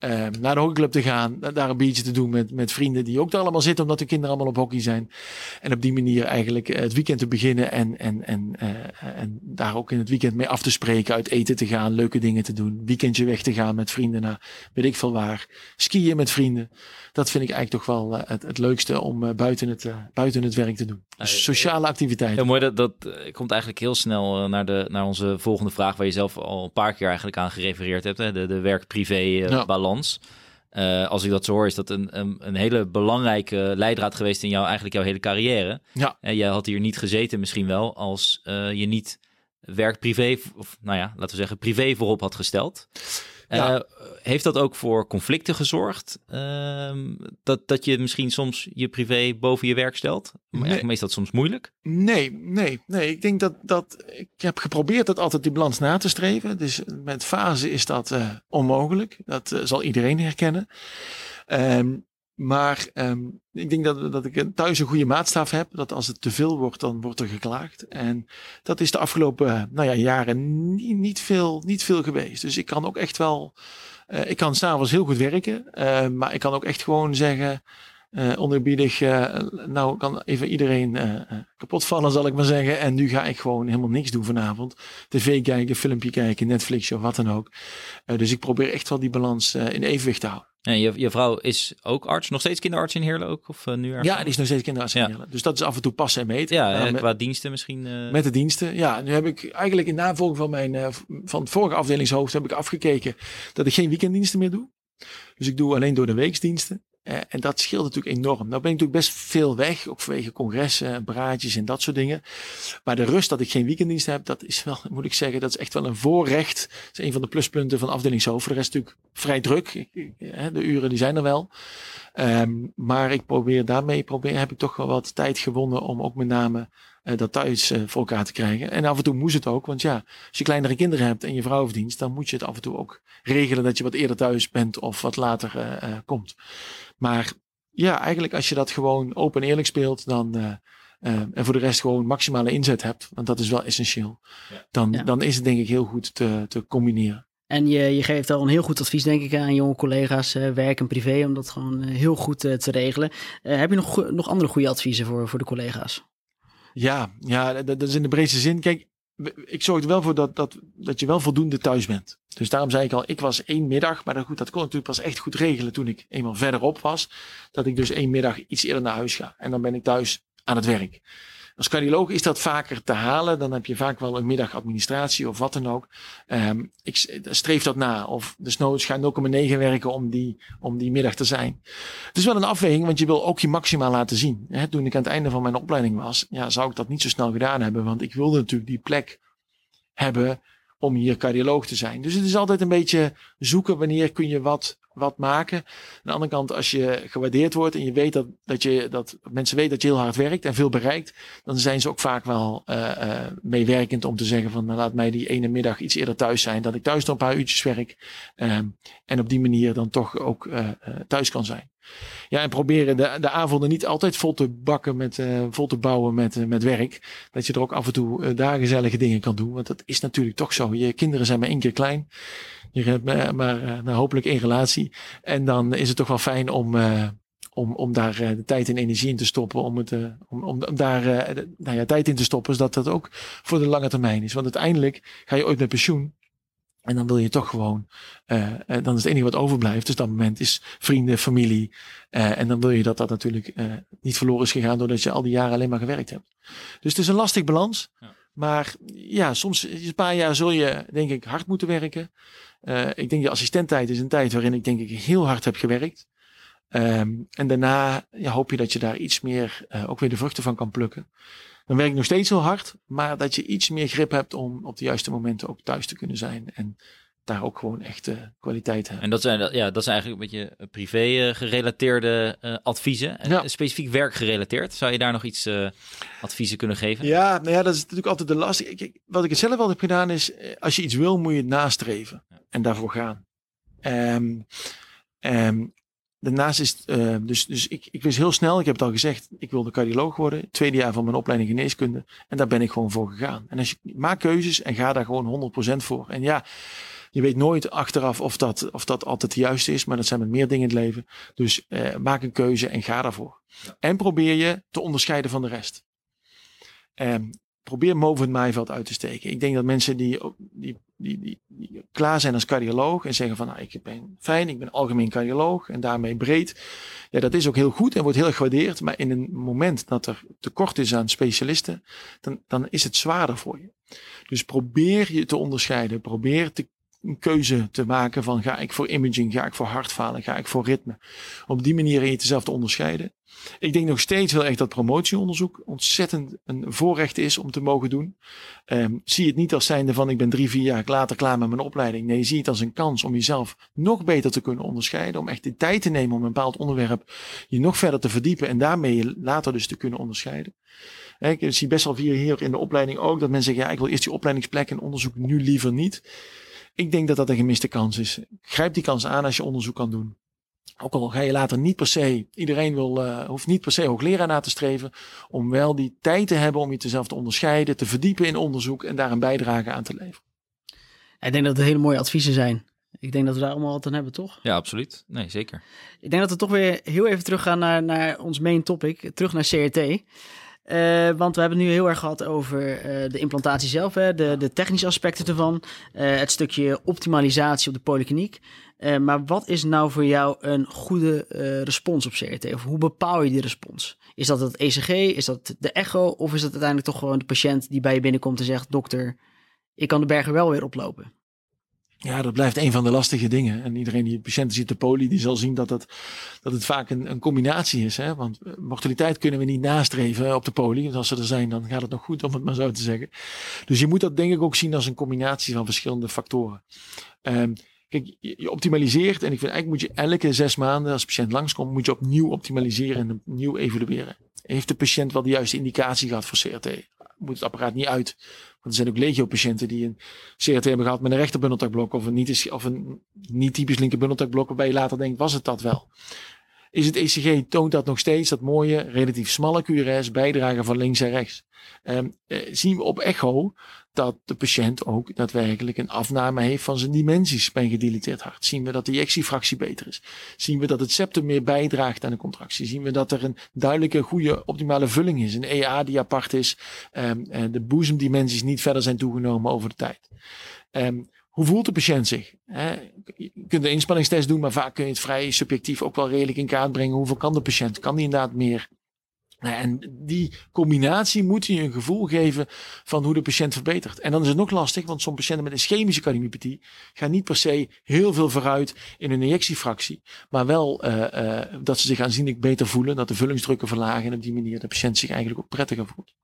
uh, naar de hockeyclub te gaan, daar een biertje te doen met, met vrienden die ook daar allemaal zitten, omdat de kinderen allemaal op hockey zijn. En op die manier eigenlijk uh, het weekend te beginnen en, en, en, uh, en daar ook in het weekend mee af te spreken, uit eten te gaan, leuke dingen te doen, weekendje weg te gaan met vrienden naar weet ik veel waar, skiën met vrienden. Dat vind ik eigenlijk toch wel het, het leukste om buiten, het, buiten het werk te doen. Dus sociale activiteiten. Heel mooi, dat, dat komt eigenlijk heel snel naar, de, naar onze volgende vraag, waar je zelf al een paar keer eigenlijk aan gerefereerd hebt, hè? de, de werk-privé balans. Uh, als ik dat zo hoor, is dat een, een, een, hele belangrijke leidraad geweest in jou, eigenlijk jouw hele carrière. Ja. En jij had hier niet gezeten misschien wel als uh, je niet werk privé, of nou ja, laten we zeggen privé voorop had gesteld. Ja. Uh, heeft dat ook voor conflicten gezorgd? Uh, dat, dat je misschien soms je privé boven je werk stelt? Maar nee. is dat soms moeilijk? Nee, nee, nee. Ik denk dat, dat ik heb geprobeerd dat altijd die balans na te streven. Dus met fase is dat uh, onmogelijk. Dat uh, zal iedereen herkennen. Um, maar um, ik denk dat, dat ik thuis een goede maatstaf heb. Dat als het te veel wordt, dan wordt er geklaagd. En dat is de afgelopen nou ja, jaren niet, niet, veel, niet veel geweest. Dus ik kan ook echt wel. Uh, ik kan s'avonds heel goed werken. Uh, maar ik kan ook echt gewoon zeggen. Uh, onderbiedig, nou kan even iedereen kapot vallen, zal ik maar zeggen. En nu ga ik gewoon helemaal niks doen vanavond. TV kijken, filmpje kijken, Netflix of wat dan ook. dus ik probeer echt wel die balans in evenwicht te houden. En je, je vrouw is ook arts, nog steeds kinderarts in Heerlen ook? Of uh, nu Ja, die is nog steeds kinderarts in Heerlen. Dus dat is af en toe passen en meten. Ja, uh, qua diensten misschien? Uh... Met de diensten, ja. Nu heb ik eigenlijk in navolging van, mijn, van het vorige afdelingshoofd heb ik afgekeken dat ik geen weekenddiensten meer doe. Dus ik doe alleen door de weeksdiensten. Uh, en dat scheelt natuurlijk enorm. Nou ben ik natuurlijk best veel weg, ook vanwege congressen, braadjes en dat soort dingen. Maar de rust dat ik geen weekenddienst heb, dat is wel, moet ik zeggen, dat is echt wel een voorrecht. Dat is een van de pluspunten van afdelingshoofd. De rest natuurlijk vrij druk. de uren die zijn er wel. Um, maar ik probeer daarmee, probeer, heb ik toch wel wat tijd gewonnen om ook met name uh, dat thuis voor elkaar te krijgen. En af en toe moest het ook, want ja, als je kleinere kinderen hebt en je vrouw verdient, dan moet je het af en toe ook regelen dat je wat eerder thuis bent of wat later komt. Maar ja, eigenlijk als je dat gewoon open en eerlijk speelt, dan en voor de rest gewoon maximale inzet hebt, want dat is wel essentieel, ja. Dan, ja. dan is het denk ik heel goed te, te combineren. En je, je geeft al een heel goed advies, denk ik, aan jonge collega's, uh, werk en privé, om dat gewoon heel goed uh, te regelen. Uh, heb je nog, nog andere goede adviezen voor, voor de collega's? Ja, ja, dat, is in de breedste zin. Kijk, ik zorg er wel voor dat, dat, dat je wel voldoende thuis bent. Dus daarom zei ik al, ik was één middag, maar dat, goed, dat kon ik natuurlijk pas echt goed regelen toen ik eenmaal verderop was. Dat ik dus één middag iets eerder naar huis ga. En dan ben ik thuis aan het werk. Als cardioloog is dat vaker te halen. Dan heb je vaak wel een middag administratie of wat dan ook. Um, ik streef dat na. Of de snoods gaan 0,9 werken om die, om die middag te zijn. Het is wel een afweging, want je wil ook je maximaal laten zien. He, toen ik aan het einde van mijn opleiding was, ja, zou ik dat niet zo snel gedaan hebben. Want ik wilde natuurlijk die plek hebben om hier cardioloog te zijn. Dus het is altijd een beetje zoeken wanneer kun je wat, wat maken. Aan de andere kant, als je gewaardeerd wordt en je weet dat, dat, je, dat mensen weten dat je heel hard werkt en veel bereikt, dan zijn ze ook vaak wel uh, uh, meewerkend om te zeggen van nou, laat mij die ene middag iets eerder thuis zijn, dat ik thuis nog een paar uurtjes werk um, en op die manier dan toch ook uh, thuis kan zijn. Ja, en proberen de, de avonden niet altijd vol te bakken met, uh, vol te bouwen met, uh, met werk. Dat je er ook af en toe uh, dingen kan doen. Want dat is natuurlijk toch zo. Je kinderen zijn maar één keer klein. Je hebt maar, nou, hopelijk één relatie. En dan is het toch wel fijn om, om, om daar de tijd en energie in te stoppen. Om, het, om, om daar nou ja, tijd in te stoppen. Zodat dat ook voor de lange termijn is. Want uiteindelijk ga je ooit met pensioen. En dan wil je toch gewoon, uh, dan is het enige wat overblijft. Dus dat moment is vrienden, familie. Uh, en dan wil je dat dat natuurlijk uh, niet verloren is gegaan doordat je al die jaren alleen maar gewerkt hebt. Dus het is een lastig balans. Ja. Maar ja, soms een paar jaar zul je denk ik hard moeten werken. ik denk de assistenttijd is een tijd waarin ik denk ik heel hard heb gewerkt. Um, en daarna ja, hoop je dat je daar iets meer ook weer de vruchten van kan plukken. Dan werk ik nog steeds heel hard, maar dat je iets meer grip hebt om op de juiste momenten ook thuis te kunnen zijn. En daar ook gewoon echt uh, kwaliteit hebben. En dat zijn, ja, dat zijn eigenlijk een beetje privé uh, gerelateerde uh, adviezen. Ja. Specifiek werkgerelateerd. Zou je daar nog iets adviezen kunnen geven? Ja, nou ja, dat is natuurlijk altijd de last. Ik, wat ik het zelf al heb gedaan is, als je iets wil, moet je het nastreven. Ja. En daarvoor gaan. Um, um, Daarnaast is uh, dus, dus ik, ik wist heel snel, ik heb het al gezegd, ik wilde cardioloog worden. Tweede jaar van mijn opleiding geneeskunde. En daar ben ik gewoon voor gegaan. En als je maakt keuzes en ga daar gewoon 100% voor. En ja, je weet nooit achteraf of dat, of dat altijd de juiste is, maar dat zijn met meer dingen in het leven. Dus uh, maak een keuze en ga daarvoor. Ja. En probeer je te onderscheiden van de rest. Um, probeer boven het maaiveld uit te steken. Ik denk dat mensen die, die, die, die, die klaar zijn als cardioloog en zeggen van nou, ik ben fijn, ik ben algemeen cardioloog en daarmee breed. Ja, dat is ook heel goed en wordt heel gewaardeerd. Maar in een moment dat er tekort is aan specialisten, dan, dan is het zwaarder voor je. Dus probeer je te onderscheiden. Probeer te een keuze te maken van ga ik voor imaging, ga ik voor hartfalen, ga ik voor ritme. Op die manier je jezelf te onderscheiden. Ik denk nog steeds heel erg dat promotieonderzoek ontzettend een voorrecht is om te mogen doen. Um, zie het niet als zijnde van ik ben drie, vier jaar later klaar met mijn opleiding. Nee, zie het als een kans om jezelf nog beter te kunnen onderscheiden. Om echt de tijd te nemen om een bepaald onderwerp je nog verder te verdiepen en daarmee je later dus te kunnen onderscheiden. Ik zie best wel hier in de opleiding ook dat mensen zeggen ja, ik wil eerst die opleidingsplek en onderzoek nu liever niet. Ik denk dat dat een gemiste kans is. Grijp die kans aan als je onderzoek kan doen. Ook al ga je later niet per se, iedereen wil, uh, hoeft niet per se hoogleraar na te streven, om wel die tijd te hebben om je jezelf te onderscheiden, te verdiepen in onderzoek en daar een bijdrage aan te leveren. Ik denk dat het hele mooie adviezen zijn. Ik denk dat we daar allemaal wat aan hebben, toch? Ja, absoluut. Nee, zeker. Ik denk dat we toch weer heel even teruggaan naar, naar ons main topic, terug naar CRT. Uh, want we hebben het nu heel erg gehad over uh, de implantatie zelf, hè, de, de technische aspecten ervan, uh, het stukje optimalisatie op de polykliniek. maar wat is nou voor jou een goede respons op CRT? Of hoe bepaal je die respons? Is dat het ECG, is dat de echo of is dat uiteindelijk toch gewoon de patiënt die bij je binnenkomt en zegt, dokter, ik kan de bergen wel weer oplopen? Ja, dat blijft een van de lastige dingen. En iedereen die patiënten ziet de poli, die zal zien dat het, dat het vaak een, een combinatie is. Hè? Want eh, mortaliteit kunnen we niet nastreven op de poli. Want als ze er zijn, dan gaat het nog goed, om het maar zo te zeggen. Dus je moet dat denk ik ook zien als een combinatie van verschillende factoren. Um, kijk, je, optimaliseert. En ik vind eigenlijk moet je elke zes maanden, als de patiënt langskomt, moet je opnieuw optimaliseren en opnieuw evalueren. Heeft de patiënt wel de juiste indicatie gehad voor CRT? Moet het apparaat niet uit? Want er zijn ook legio-patiënten die een CRT hebben gehad met een rechterbundeltakblok of een niet, of een niet typisch linkerbundeltakblok, waarbij je later denkt, was het dat wel? Is het ECG, toont dat nog steeds, dat mooie, relatief smalle QRS, bijdragen van links en rechts. Um, zien we op echo dat de patiënt ook daadwerkelijk een afname heeft van zijn dimensies bij een gediliteerd hart. Zien we dat de ejectiefractie beter is. Zien we dat het septum meer bijdraagt aan de contractie. Zien we dat er een duidelijke, goede, optimale vulling is. Een EA die apart is. Um, de boezemdimensies niet verder zijn toegenomen over de tijd. Um, hoe voelt de patiënt zich? Je kunt een inspanningstest doen, maar vaak kun je het vrij subjectief ook wel redelijk in kaart brengen. Hoeveel kan de patiënt? Kan die inderdaad meer? Nou en die combinatie moet je een gevoel geven van hoe de patiënt verbetert. En dan is het nog lastig, want sommige patiënten met een ischemische cardiomyopathie gaan niet per se heel veel vooruit in hun injectiefractie. Maar wel uh, uh, dat ze zich aanzienlijk beter voelen, dat de vullingsdrukken verlagen en op die manier de patiënt zich eigenlijk ook prettiger voelt.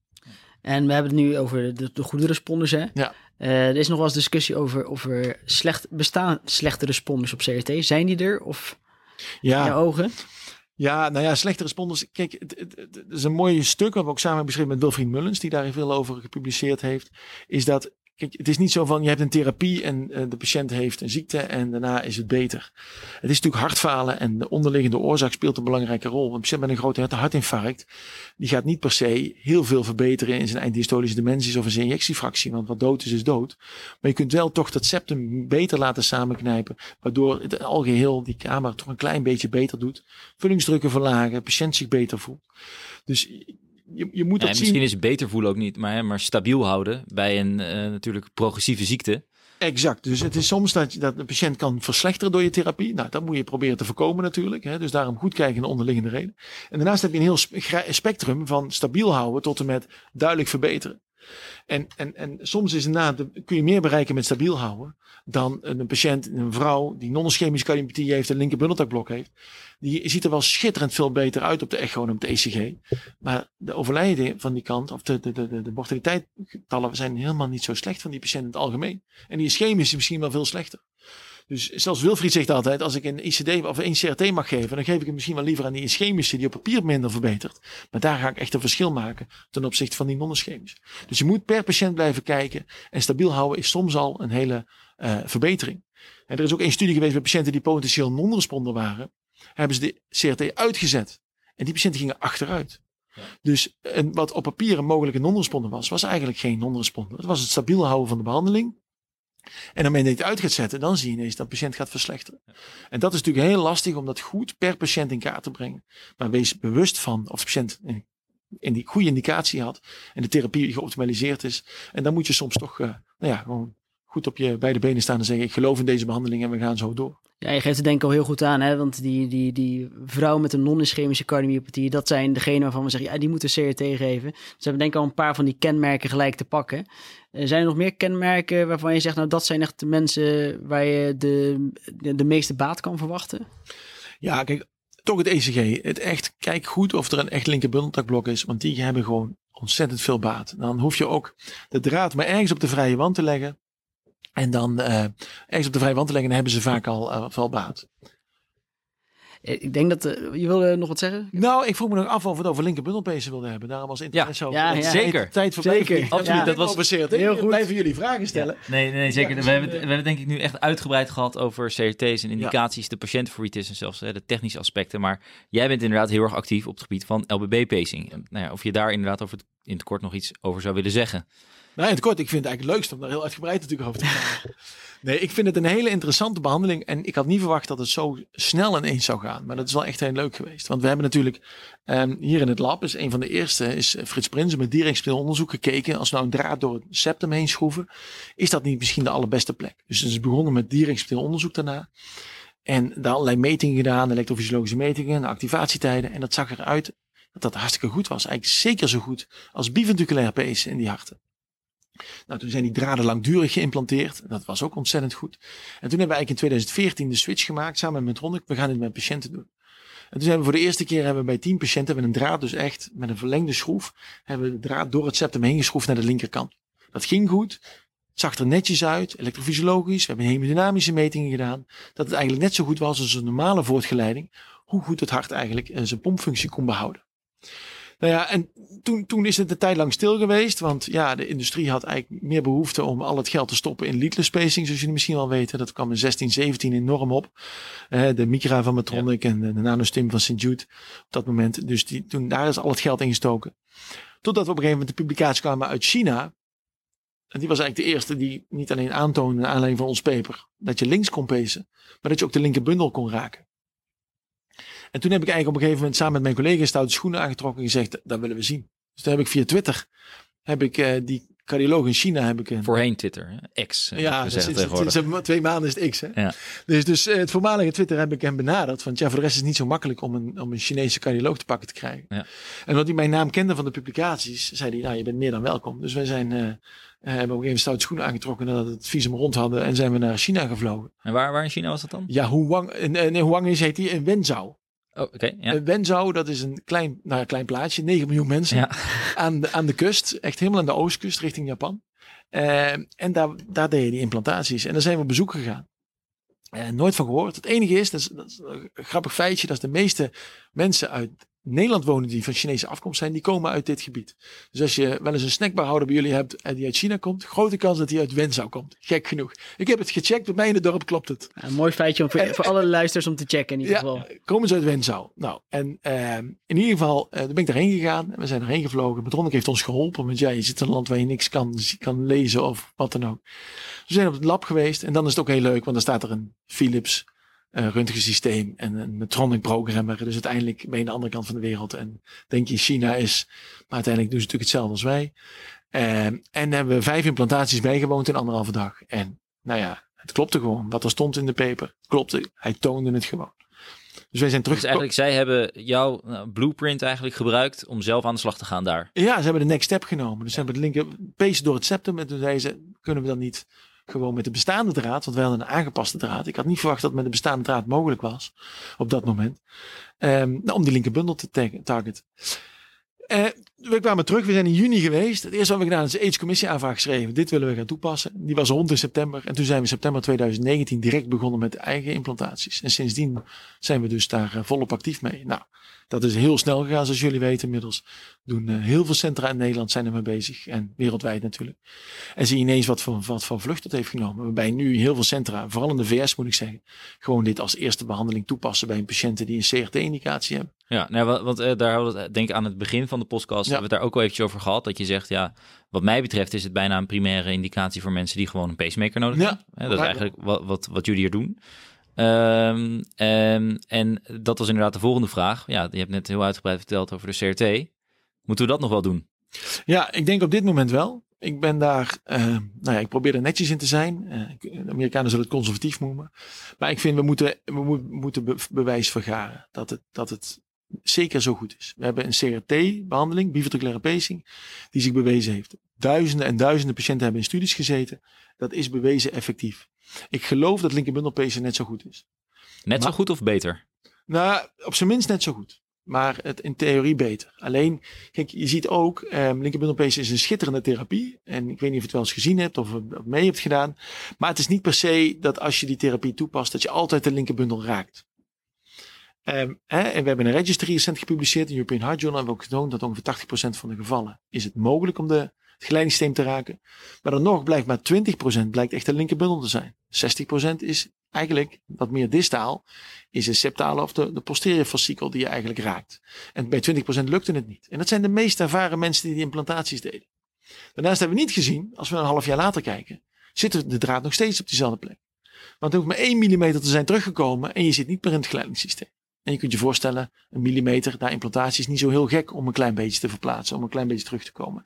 En we hebben het nu over de, de goede responders. Hè? Ja. er is nog wel eens discussie over, over slecht, bestaan slechte responders op CRT. Zijn die er? Of ja. in je ogen? Ja, nou ja, slechte responders. Kijk, het, het, het, is een mooi stuk wat we ook samen beschreven met Wilfried Mullens, die daar veel over gepubliceerd heeft. Is dat Kijk, het is niet zo van je hebt een therapie en uh, de patiënt heeft een ziekte en daarna is het beter. Het is natuurlijk hartfalen en de onderliggende oorzaak speelt een belangrijke rol. Een patiënt met een grote hartinfarct, die gaat niet per se heel veel verbeteren in zijn einddiastolische dimensies of in zijn injectiefractie, want wat dood is, is dood. Maar je kunt wel toch dat septum beter laten samenknijpen, waardoor het algeheel die kamer toch een klein beetje beter doet. Vullingsdrukken verlagen, patiënt zich beter voelt. Dus je, je moet ja, Misschien is het beter voelen ook niet, maar, maar stabiel houden bij een uh, natuurlijk progressieve ziekte. Exact. Dus het is soms dat, dat de patiënt kan verslechteren door je therapie. Nou, dat moet je proberen te voorkomen natuurlijk. Hè. Dus daarom goed kijken naar onderliggende reden. En daarnaast heb je een heel spectrum van stabiel houden tot en met duidelijk verbeteren. En, en, en soms is inderdaad, kun je meer bereiken met stabiel houden dan een patiënt, een vrouw die non-ischemische cardiopathie heeft en linker bundeltakblok heeft. Die ziet er wel schitterend veel beter uit op de echo en op de ECG. Maar de overlijden van die kant, of de, de, de, de zijn helemaal niet zo slecht van die patiënt in het algemeen. En die ischemisch is misschien wel veel slechter. Dus zelfs Wilfried zegt altijd, als ik een ICD of een CRT mag geven, dan geef ik het misschien wel liever aan die ischemische die op papier minder verbetert. Maar daar ga ik echt een verschil maken ten opzichte van die non-ischemische. Dus je moet per patiënt blijven kijken en stabiel houden is soms al een hele uh, verbetering. En er is ook een studie geweest bij patiënten die potentieel non-responder waren. Hebben ze de CRT uitgezet. En die patiënten gingen achteruit. Ja. Dus en wat op papier een mogelijke non-responder was, was eigenlijk geen non-responder. Het was het stabiel houden van de behandeling. En op het moment dat je het uit gaat zetten, dan zie je ineens dat de patiënt gaat verslechteren. En dat is natuurlijk heel lastig om dat goed per patiënt in kaart te brengen. Maar wees bewust van of de patiënt in goede indicatie had en de therapie geoptimaliseerd is. En dan moet je soms toch uh, nou ja, gewoon goed op je beide benen staan en zeggen: Ik geloof in deze behandeling en we gaan zo door. Ja, je geeft het denk ik al heel goed aan, hè? want die, die, die vrouw met een non-ischemische cardiomyopathie, dat zijn degenen waarvan we zeggen, ja, die moeten CRT geven. Dus we hebben denk ik al een paar van die kenmerken gelijk te pakken. Uh, zijn er nog meer kenmerken waarvan je zegt, nou, dat zijn echt de mensen waar je de, de, de meeste baat kan verwachten? Ja, kijk, toch het ECG. Het echt, kijk goed of er een echt linkerbundeltakblok is, want die hebben gewoon ontzettend veel baat. Dan hoef je ook de draad maar ergens op de vrije wand te leggen. En dan uh, ergens op de vrije wand te leggen, hebben ze vaak al, uh, wel baat. Eh, ik denk dat uh, je wilde nog wat zeggen. Nou, ik vroeg me nog af of we het over linkerbundelpezen wilden hebben. Daarom was internet zo. Ja, ja, zeker. Tijd voor zeker. Absoluut. Dat was gebaseerd. Heel goed. Blijven jullie vragen stellen. Ja. Nee, nee, zeker. we, hebben we hebben denk ik nu echt uitgebreid gehad over CRT's en indicaties, de patiënt voor en zelfs hè, de technische aspecten. Maar jij bent inderdaad heel erg actief op het gebied van LBB-pacing. Nou ja, of je daar inderdaad over het, in het kort nog iets over zou willen zeggen. Nou, in het kort, ik vind het eigenlijk het leukst om daar heel uitgebreid natuurlijk over te praten. Nee, ik vind het een hele interessante behandeling. En ik had niet verwacht dat het zo snel ineens zou gaan. Maar dat is wel echt heel leuk geweest. Want we hebben natuurlijk um, hier in het lab, is een van de eerste, is Frits Prinsen met direct onderzoek gekeken. Als we nou een draad door het septum heen schroeven, is dat niet misschien de allerbeste plek. Dus het is begonnen met direct onderzoek daarna. En daar allerlei metingen gedaan, elektrofysiologische metingen, activatietijden. En dat zag eruit dat dat hartstikke goed was. Eigenlijk zeker zo goed als biventriculair pace in die harten. Nou, toen zijn die draden langdurig geïmplanteerd. Dat was ook ontzettend goed. En toen hebben we eigenlijk in 2014 de switch gemaakt samen met Medtronic. We gaan dit met patiënten doen. En toen hebben we voor de eerste keer hebben we bij 10 patiënten met een draad, dus echt met een verlengde schroef, hebben we de draad door het septum heen geschroefd naar de linkerkant. Dat ging goed. Het zag er netjes uit, elektrofysiologisch. We hebben hemodynamische metingen gedaan. Dat het eigenlijk net zo goed was als een normale voortgeleiding. Hoe goed het hart eigenlijk eh, zijn pompfunctie kon behouden. Nou ja, en toen, toen is het een tijd lang stil geweest. Want ja, de industrie had eigenlijk meer behoefte om al het geld te stoppen in leadless spacing. Zoals jullie misschien wel weten. Dat kwam in 16, 17 enorm op. Uh, de Micra van Medtronic en de Nanostim van St. Jude op dat moment. Dus die, toen, daar is al het geld in gestoken. Totdat we op een gegeven moment de publicatie kwamen uit China. En die was eigenlijk de eerste die niet alleen aantoonde, naar aanleiding van ons paper, dat je links kon pezen, maar dat je ook de linker bundel kon raken. En toen heb ik eigenlijk op een gegeven moment samen met mijn collega stoute schoenen aangetrokken en gezegd, dat willen we zien. Dus toen heb ik via Twitter, heb ik uh, die cardioloog in China heb ik een... Voorheen Twitter, X. Eh, ja, dus sinds, sinds, twee maanden is het X. Hè? Ja. Dus, dus het voormalige Twitter heb ik hem benaderd. Want ja, voor de rest is het niet zo makkelijk om een, om een Chinese cardioloog te pakken te krijgen. Ja. En omdat hij mijn naam kende van de publicaties, zei hij, nou, je bent meer dan welkom. Dus wij zijn... Uh, hebben op een gegeven stoute schoenen aangetrokken nadat het visum rond hadden en zijn we naar China gevlogen. En waar, waar in China was dat dan? Ja, Huang, nee, Huang is heet hij in Wenzhou. Oh, oké. ja. Wenzhou, dat is een klein, nou, klein plaatsje, 9 miljoen mensen ja. aan, de, aan de kust. Echt helemaal aan de oostkust richting Japan. Uh, en daar, daar deden die implantaties. En daar zijn we op bezoek gegaan. Uh, nooit van gehoord. Het enige is, dat is, dat is, een grappig feitje, dat de meeste mensen uit Nederland wonen die van Chinese afkomst zijn, die komen uit dit gebied. Dus als je wel eens een snackbarhouder bij jullie hebt en die uit China komt, grote kans dat hij uit Wenzhou komt. Gek genoeg. Ik heb het gecheckt, bij mij in het dorp klopt het. een mooi feitje om voor, voor alle luisteraars om te checken in ieder ja, geval. Komen ze uit Wenzhou. Nou, en uh, in ieder geval, uh, ben ik daarheen gegaan. We zijn erheen gevlogen. Metronnik heeft ons geholpen, want ja, je zit in een land waar je niks kan, kan lezen of wat dan ook. We zijn op het lab geweest en dan is het ook heel leuk, want dan staat er een Philips uh, röntgensysteem en een Metronic programmer. Dus uiteindelijk ben je aan de andere kant van de wereld. En denk je China is, maar uiteindelijk doen ze natuurlijk hetzelfde als wij. Uh, en hebben we vijf implantaties bijgewoond in anderhalve dag. En nou ja, het klopte gewoon. Wat er stond in de paper, klopte. Hij toonde het gewoon. Dus wij zijn terug. Dus eigenlijk, zij hebben jouw nou, blueprint eigenlijk gebruikt om zelf aan de slag te gaan daar. Ja, ze hebben de next step genomen. Dus ze hebben het linker pees door het septum. En toen zeiden ze, kunnen we dan niet gewoon met de bestaande draad, want wij hadden een aangepaste draad. Ik had niet verwacht dat met de bestaande draad mogelijk was op dat moment. Um, om die linkerbundel te targeten. Uh, we kwamen terug, we zijn in juni geweest. Het eerste wat we gedaan is de AIDS-commissie aanvraag geschreven. Dit willen we gaan toepassen. Die was rond in september. En toen zijn we in september 2019 direct begonnen met eigen implantaties. En sindsdien zijn we dus daar uh, volop actief mee. Nou, dat is heel snel gegaan, zoals jullie weten inmiddels. Doen uh, heel veel centra in Nederland zijn er mee bezig. En wereldwijd natuurlijk. En zie je ineens wat voor, wat voor vlucht dat heeft genomen. Waarbij nu heel veel centra, vooral in de VS moet ik zeggen, gewoon dit als eerste behandeling toepassen bij een patiënten die een CRT-indicatie hebben. Ja, nou, want uh, daar hadden we het, denk ik aan het begin van de podcast, ja. hebben we het daar ook al eventjes over gehad. Dat je zegt, ja, wat mij betreft is het bijna een primaire indicatie voor mensen die gewoon een pacemaker nodig hebben. Ja, dat is eigenlijk wat, wat, wat jullie hier doen. Um, um, en dat was inderdaad de volgende vraag. Ja, je hebt net heel uitgebreid verteld over de CRT. Moeten we dat nog wel doen? Ja, ik denk op dit moment wel. Ik ben daar, uh, nou ja, ik probeer er netjes in te zijn. Uh, de Amerikanen zullen het conservatief noemen. Maar ik vind, we moeten, we moeten be bewijs vergaren dat het, dat het zeker zo goed is. We hebben een CRT-behandeling, biventriculaire pacing, die zich bewezen heeft. Duizenden en duizenden patiënten hebben in studies gezeten. Dat is bewezen effectief. Ik geloof dat linkerbundelpacing net zo goed is. Net zo goed of beter? Nou, op zijn minst net zo goed. Maar het in theorie beter. Alleen, kijk, je ziet ook, um, linkerbundelpacing is een schitterende therapie. En ik weet niet of je het wel eens gezien hebt of het mee hebt gedaan. Maar het is niet per se dat als je die therapie toepast, dat je altijd de linkerbundel raakt. Um, hè, en we hebben een registry recent gepubliceerd in European Heart Journal. En we hebben ook getoond dat ongeveer 80% van de gevallen is het mogelijk om de, het geleidingssysteem te raken. Maar dan nog blijft maar 20% blijkt echt de linkerbundel te zijn. 60% is eigenlijk wat meer distaal. Is de septale of de, de posterior fascikel die je eigenlijk raakt. En bij 20% lukte het niet. En dat zijn de meest ervaren mensen die die implantaties deden. Daarnaast hebben we niet gezien, als we een half jaar later kijken, zit de draad nog steeds op diezelfde plek. Want er hoeft maar 1 mm te zijn teruggekomen en je zit niet meer in het geleidingssysteem. En je kunt je voorstellen, een millimeter na implantatie is niet zo heel gek om een klein beetje te verplaatsen, om een klein beetje terug te komen.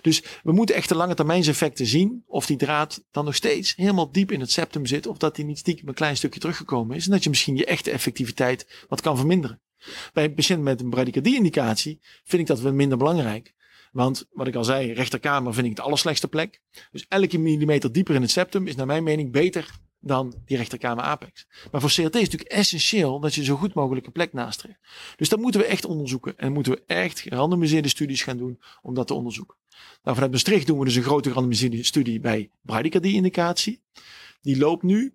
Dus we moeten echt de lange termijnseffecten zien of die draad dan nog steeds helemaal diep in het septum zit, of dat die niet stiekem een klein stukje teruggekomen is en dat je misschien je echte effectiviteit wat kan verminderen. Bij een patiënt met een bradykardie-indicatie vind ik dat wel minder belangrijk. Want wat ik al zei, rechterkamer vind ik het allerslechtste plek. Dus elke millimeter dieper in het septum is naar mijn mening beter dan die rechterkamer apex. Maar voor CRT is het natuurlijk essentieel dat je zo goed mogelijk een plek nastreeft. Dus dat moeten we echt onderzoeken. En moeten we echt gerandomiseerde studies gaan doen om dat te onderzoeken. Nou, vanuit Maastricht doen we dus een grote gerandomiseerde studie bij bradykardie-indicatie. Die loopt nu.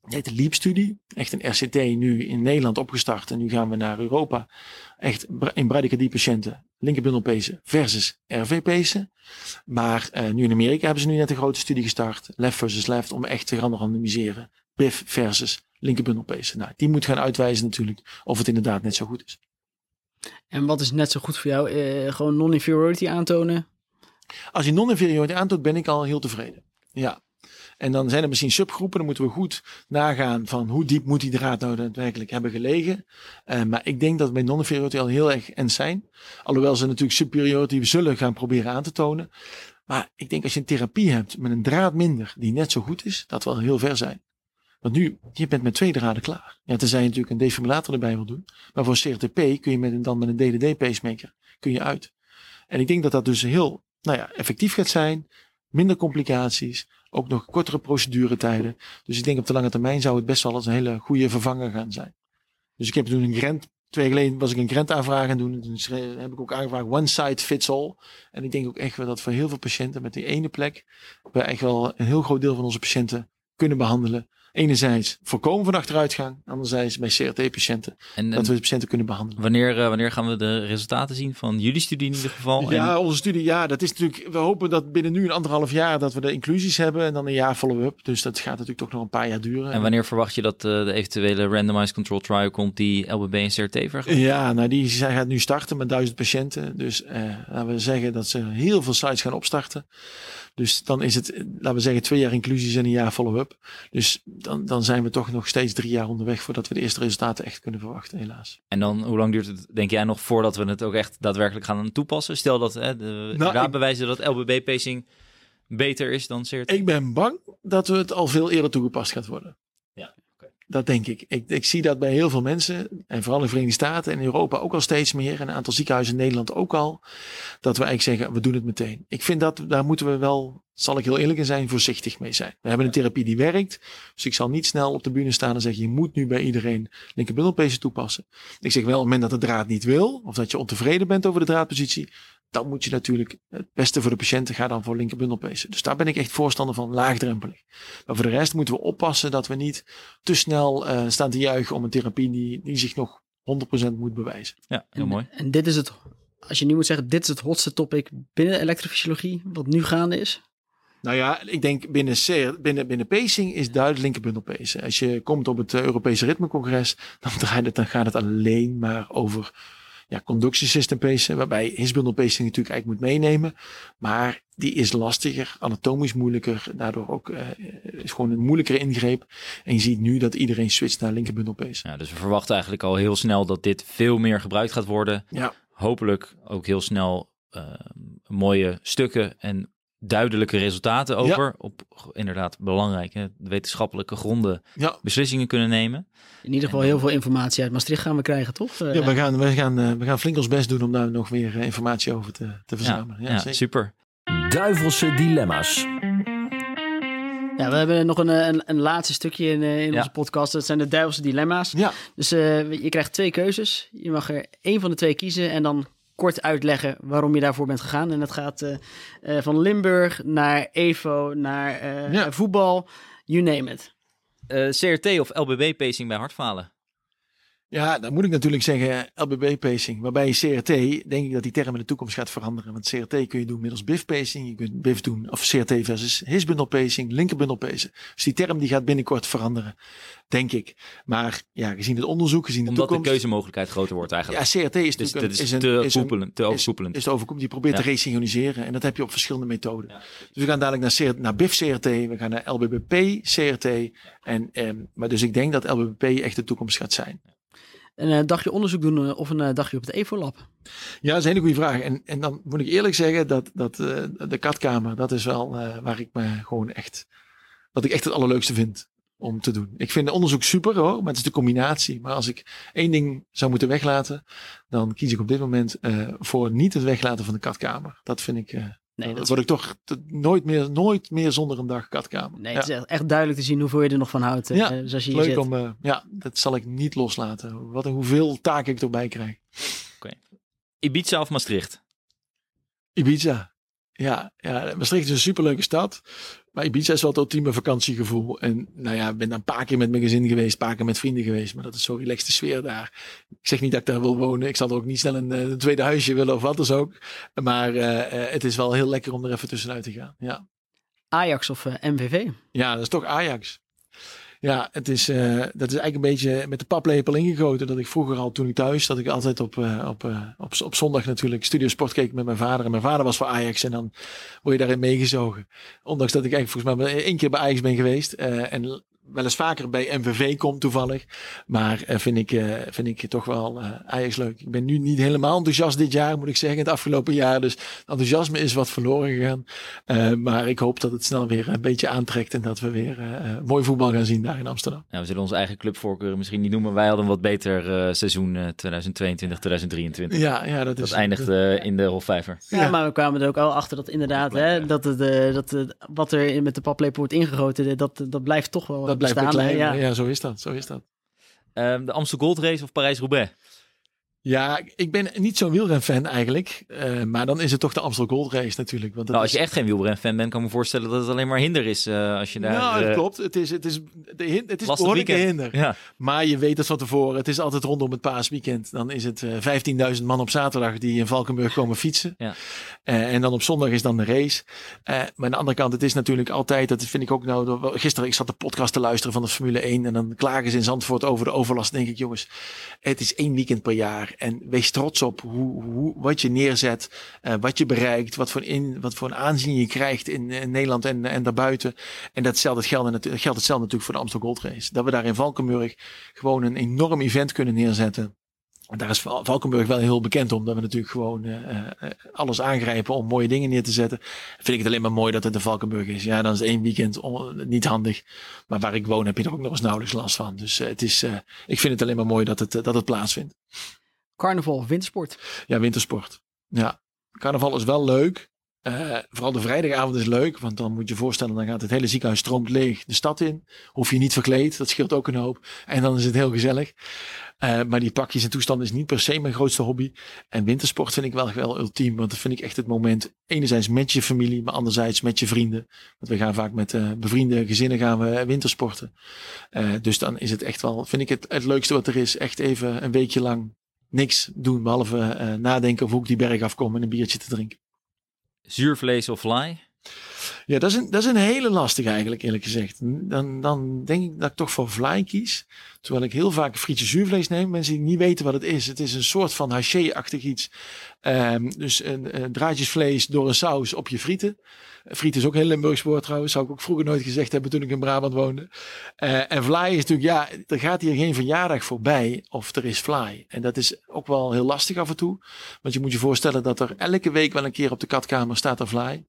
Het heet de LEAP-studie. Echt een RCT nu in Nederland opgestart. En nu gaan we naar Europa. Echt in bradykardie-patiënten linkerbundelpezen versus RV-pezen. Maar uh, nu in Amerika hebben ze nu net een grote studie gestart. Left versus left. Om echt te gaan randomiseren. BIF versus linkerbundelpezen. Nou, die moet gaan uitwijzen natuurlijk of het inderdaad net zo goed is. En wat is net zo goed voor jou? Uh, gewoon non-inferiority aantonen? Als je non-inferiority aantoont, ben ik al heel tevreden. Ja, en dan zijn er misschien subgroepen. Dan moeten we goed nagaan van hoe diep moet die draad nou daadwerkelijk hebben gelegen. Uh, maar ik denk dat we bij non-inferiority al heel erg en zijn. Alhoewel ze natuurlijk superiority zullen gaan proberen aan te tonen. Maar ik denk als je een therapie hebt met een draad minder die net zo goed is, dat wel heel ver zijn. Want nu, je bent met twee draden klaar. Ja, tenzij je natuurlijk een defibrillator erbij wil doen. Maar voor CRTP kun je met een, dan met een DDD pacemaker kun je uit. En ik denk dat dat dus heel nou ja, effectief gaat zijn. Minder complicaties. Ook nog kortere proceduretijden. Dus ik denk op de lange termijn zou het best wel als een hele goede vervanger gaan zijn. Dus ik heb toen een grant twee weken geleden was ik een grant aan doen. Toen heb ik ook aangevraagd one site fits all. En ik denk ook echt wel dat voor heel veel patiënten met die ene plek we echt wel een heel groot deel van onze patiënten kunnen behandelen enerzijds voorkomen van achteruitgang, anderzijds bij CRT-patiënten dat we de patiënten kunnen behandelen. Wanneer, uh, wanneer gaan we de resultaten zien van jullie studie in ieder geval? Ja, onze studie, ja, dat is natuurlijk. We hopen dat binnen nu een anderhalf jaar dat we de inclusies hebben en dan een jaar follow-up. Dus dat gaat natuurlijk toch nog een paar jaar duren. En wanneer verwacht je dat uh, de eventuele randomized control trial komt die LBB en CRT vergelijkt? Ja, nou die gaat nu starten met duizend patiënten. Dus uh, laten we zeggen dat ze heel veel sites gaan opstarten. Dus dan is het, laten we zeggen, twee jaar inclusies en een jaar follow-up. Dus dan, dan zijn we toch nog steeds drie jaar onderweg voordat we de eerste resultaten echt kunnen verwachten, helaas. En dan, hoe lang duurt het, denk jij, nog voordat we het ook echt daadwerkelijk gaan toepassen? Stel dat hè, de nou, bewijzen dat LBB-pacing beter is dan CRT. Ik ben bang dat we het al veel eerder toegepast gaat worden. Ja. Dat denk ik. ik. Ik zie dat bij heel veel mensen, en vooral in de Verenigde Staten en in Europa ook al steeds meer, en een aantal ziekenhuizen in Nederland ook al, dat we eigenlijk zeggen, we doen het meteen. Ik vind dat, daar moeten we wel, zal ik heel eerlijk in zijn, voorzichtig mee zijn. We hebben een therapie die werkt, dus ik zal niet snel op de bühne staan en zeggen, je moet nu bij iedereen linkerbundelpezen toepassen. Ik zeg wel, op het moment dat de draad niet wil, of dat je ontevreden bent over de draadpositie, dan moet je natuurlijk het beste voor de patiënten gaan dan voor linkerbundelpezen. Dus daar ben ik echt voorstander van laagdrempelig. Maar voor de rest moeten we oppassen dat we niet te snel uh, staan te juichen om een therapie die, die zich nog 100% moet bewijzen. Ja, heel mooi. En dit is het, als je nu moet zeggen, dit is het hotste topic binnen elektrofysiologie, wat nu gaande is? Nou ja, ik denk binnen, binnen, binnen pacing is duidelijk linkerbundelpezen. Als je komt op het Europese ritmecongres, dan, draait het, dan gaat het alleen maar over ja, conductiesystem pacing, waarbij hisbundel pacing natuurlijk eigenlijk moet meenemen. Maar die is lastiger, anatomisch moeilijker, daardoor ook uh, is gewoon een moeilijkere ingreep. En je ziet nu dat iedereen switcht naar linkerbundel pacing. Ja, dus we verwachten eigenlijk al heel snel dat dit veel meer gebruikt gaat worden. Ja. Hopelijk ook heel snel uh, mooie stukken en duidelijke resultaten over. Op inderdaad belangrijke wetenschappelijke gronden beslissingen kunnen nemen. In ieder geval heel veel informatie uit Maastricht gaan we krijgen, toch? Ja, we gaan, we gaan, eh, we gaan flink ons best doen om daar nog weer eh, informatie over te, te verzamelen. Ja, ja super. Duivelse dilemma's. Ja, we hebben nog een, een, een laatste stukje in, eh, in onze podcast. Dat zijn de duivelse dilemma's. Ja. Dus uh, je krijgt twee keuzes. Je mag er één van de twee kiezen en dan kort uitleggen waarom je daarvoor bent gegaan. En dat gaat uh, uh, van Limburg naar Evo, naar uh, ja. voetbal, you name it. CRT of LBB-pacing bij hartfalen? Ja, dan moet ik natuurlijk zeggen LBB-pacing. Waarbij CRT, denk ik dat die term in de toekomst gaat veranderen. Want CRT kun je doen middels BIF-pacing. Je kunt BIF doen, of CRT versus hisbundel-pacing, linkerbundel-pacing. Dus die term die gaat binnenkort veranderen, denk ik. Maar ja, gezien het onderzoek, gezien de Omdat toekomst... de keuzemogelijkheid groter wordt eigenlijk. Ja, CRT is dus, natuurlijk... Is, is, een, te, is, een, te overkoepelend. Is, is overkoepelend. Je probeert ja. te resynchroniseren. En dat heb je op verschillende methoden. Ja. Dus we gaan dadelijk naar, naar BIF-CRT. We gaan naar LBBP-CRT. En, eh, maar dus ik denk dat LBBP echt de toekomst gaat zijn een uh, dagje onderzoek doen uh, of een uh, dagje op het EVO-lab? Ja, dat is een hele goede vraag. En, en dan moet ik eerlijk zeggen dat, dat de katkamer, dat is wel waar ik me gewoon echt, wat ik echt het allerleukste vind om te doen. Ik vind de onderzoek super hoor, maar het is de combinatie. Maar als ik één ding zou moeten weglaten, dan kies ik op dit moment voor niet het weglaten van de katkamer. Dat vind ik Nee, dat word ik toch nooit meer, nooit meer zonder een dag katkamer. Nee, het is echt, duidelijk te zien hoeveel je er nog van houdt. Ja, uh, zoals je leuk om, uh, ja, dat zal ik niet loslaten. Wat en hoeveel taken ik erbij krijg. Oké. Ibiza of Maastricht? Ibiza. Ja, ja, Maastricht is een superleuke stad. Maar Ibiza is wel het ultieme vakantiegevoel. En nou ja, ik ben daar een paar keer met mijn gezin geweest, een paar keer met vrienden geweest. Maar dat is zo relaxte sfeer daar. Ik zeg niet dat ik daar wil wonen. Ik zal er ook niet snel een, een tweede huisje willen of wat dus ook. Maar uh, het is wel heel lekker om er even tussenuit te gaan. Ja. Ajax of uh, MVV? Ja, dat is toch Ajax. Ja, het is, uh, dat is eigenlijk een beetje met de paplepel ingegoten. Dat ik vroeger al, toen ik thuis, dat ik altijd op, uh, op, uh, op, op zondag natuurlijk studiosport keek met mijn vader. En mijn vader was voor Ajax en dan word je daarin meegezogen. Ondanks dat ik eigenlijk volgens mij één keer bij Ajax ben geweest. en wel eens vaker bij MVV komt toevallig. Maar uh, vind, ik, uh, vind ik toch wel uh, Ajax leuk. Ik ben nu niet helemaal enthousiast dit jaar, moet ik zeggen, het afgelopen jaar. Dus enthousiasme is wat verloren gegaan. maar ik hoop dat het snel weer een beetje aantrekt en dat we weer mooi voetbal gaan zien daar in Amsterdam. Ja, we zullen onze eigen clubvoorkeuren misschien niet noemen. Wij hadden een wat beter seizoen 2022, 2023. Ja, ja dat, dat is. eindigde in de Hofvijver. Ja, ja, maar we kwamen er ook al achter dat inderdaad, hè, dat, het, dat wat er met de paplepel wordt ingegoten, dat, dat blijft toch wel dat blijft klein. Ja. ja. zo is dat. Zo is dat. Um, de Amstel Gold Race of Parijs-Roubaix? Ja, ik ben niet zo'n wielrenfan eigenlijk. Uh, maar dan is het toch de Amstel Gold Race natuurlijk. Want nou, als je echt geen wielrenfan bent, kan ik me voorstellen dat het alleen maar hinder is uh, als je daar... Nou, dat klopt. Het is, het is, de, het is behoorlijke hinder. Ja. Maar je weet het van tevoren. Het is altijd rondom het paasweekend. Dan is het uh, 15.000 man op zaterdag die in Valkenburg komen fietsen. Ja. en dan op zondag is dan de race. maar aan de andere kant, het is natuurlijk altijd, dat vind ik ook nou... Gisteren, ik zat de podcast te luisteren van de Formule 1 en dan klagen ze in Zandvoort over de overlast. denk ik, jongens, het is één weekend per jaar. En wees trots op hoe, wat je neerzet, uh, wat je bereikt, wat voor, in, wat voor een aanzien je krijgt in, in Nederland en, en daarbuiten. En datzelfde geldt, geldt hetzelfde natuurlijk voor de Amstel Gold Race. Dat we daar in Valkenburg gewoon een enorm event kunnen neerzetten. Daar is Valkenburg wel heel bekend om. Dat we natuurlijk gewoon uh, alles aangrijpen om mooie dingen neer te zetten. Vind ik het alleen maar mooi dat het in Valkenburg is. Ja, dan is één weekend niet handig. Maar waar ik woon heb je er ook nog eens nauwelijks last van. Dus het is, ik vind het alleen maar mooi dat het, dat het plaatsvindt. Carnaval, wintersport. Ja, wintersport. Ja, carnaval is wel leuk. Uh, vooral de vrijdagavond is leuk, want dan moet je je voorstellen, dan gaat het hele ziekenhuis stroomt leeg de stad in. Hoef je niet verkleed, dat scheelt ook een hoop. En dan is het heel gezellig. Uh, maar die pakjes en toestand is niet per se mijn grootste hobby. En wintersport vind ik wel, ultiem, want dat vind ik echt het moment. Enerzijds met je familie, maar anderzijds met je vrienden. Want we gaan vaak met uh, bevriende gezinnen gaan we wintersporten. dus dan is het echt wel, vind ik het, het leukste wat er is. Echt even een weekje lang niks doen behalve uh, nadenken of hoe ik die berg afkom en een biertje te drinken. Zuurvlees of fly? Ja, dat is, een, dat is een hele lastige eigenlijk eerlijk gezegd. Dan, dan denk ik dat ik toch voor fly kies. Terwijl ik heel vaak frietje zuurvlees neem. Mensen die niet weten wat het is. Het is een soort van haché-achtig iets. Um, dus een, een draadjesvlees door een saus op je frieten. Friet is ook heel Limburgs woord trouwens. Zou ik ook vroeger nooit gezegd hebben toen ik in Brabant woonde. Uh, en fly is natuurlijk, ja, er gaat hier geen verjaardag voorbij of er is fly. En dat is ook wel heel lastig af en toe. Want je moet je voorstellen dat er elke week wel een keer op de katkamer staat er fly.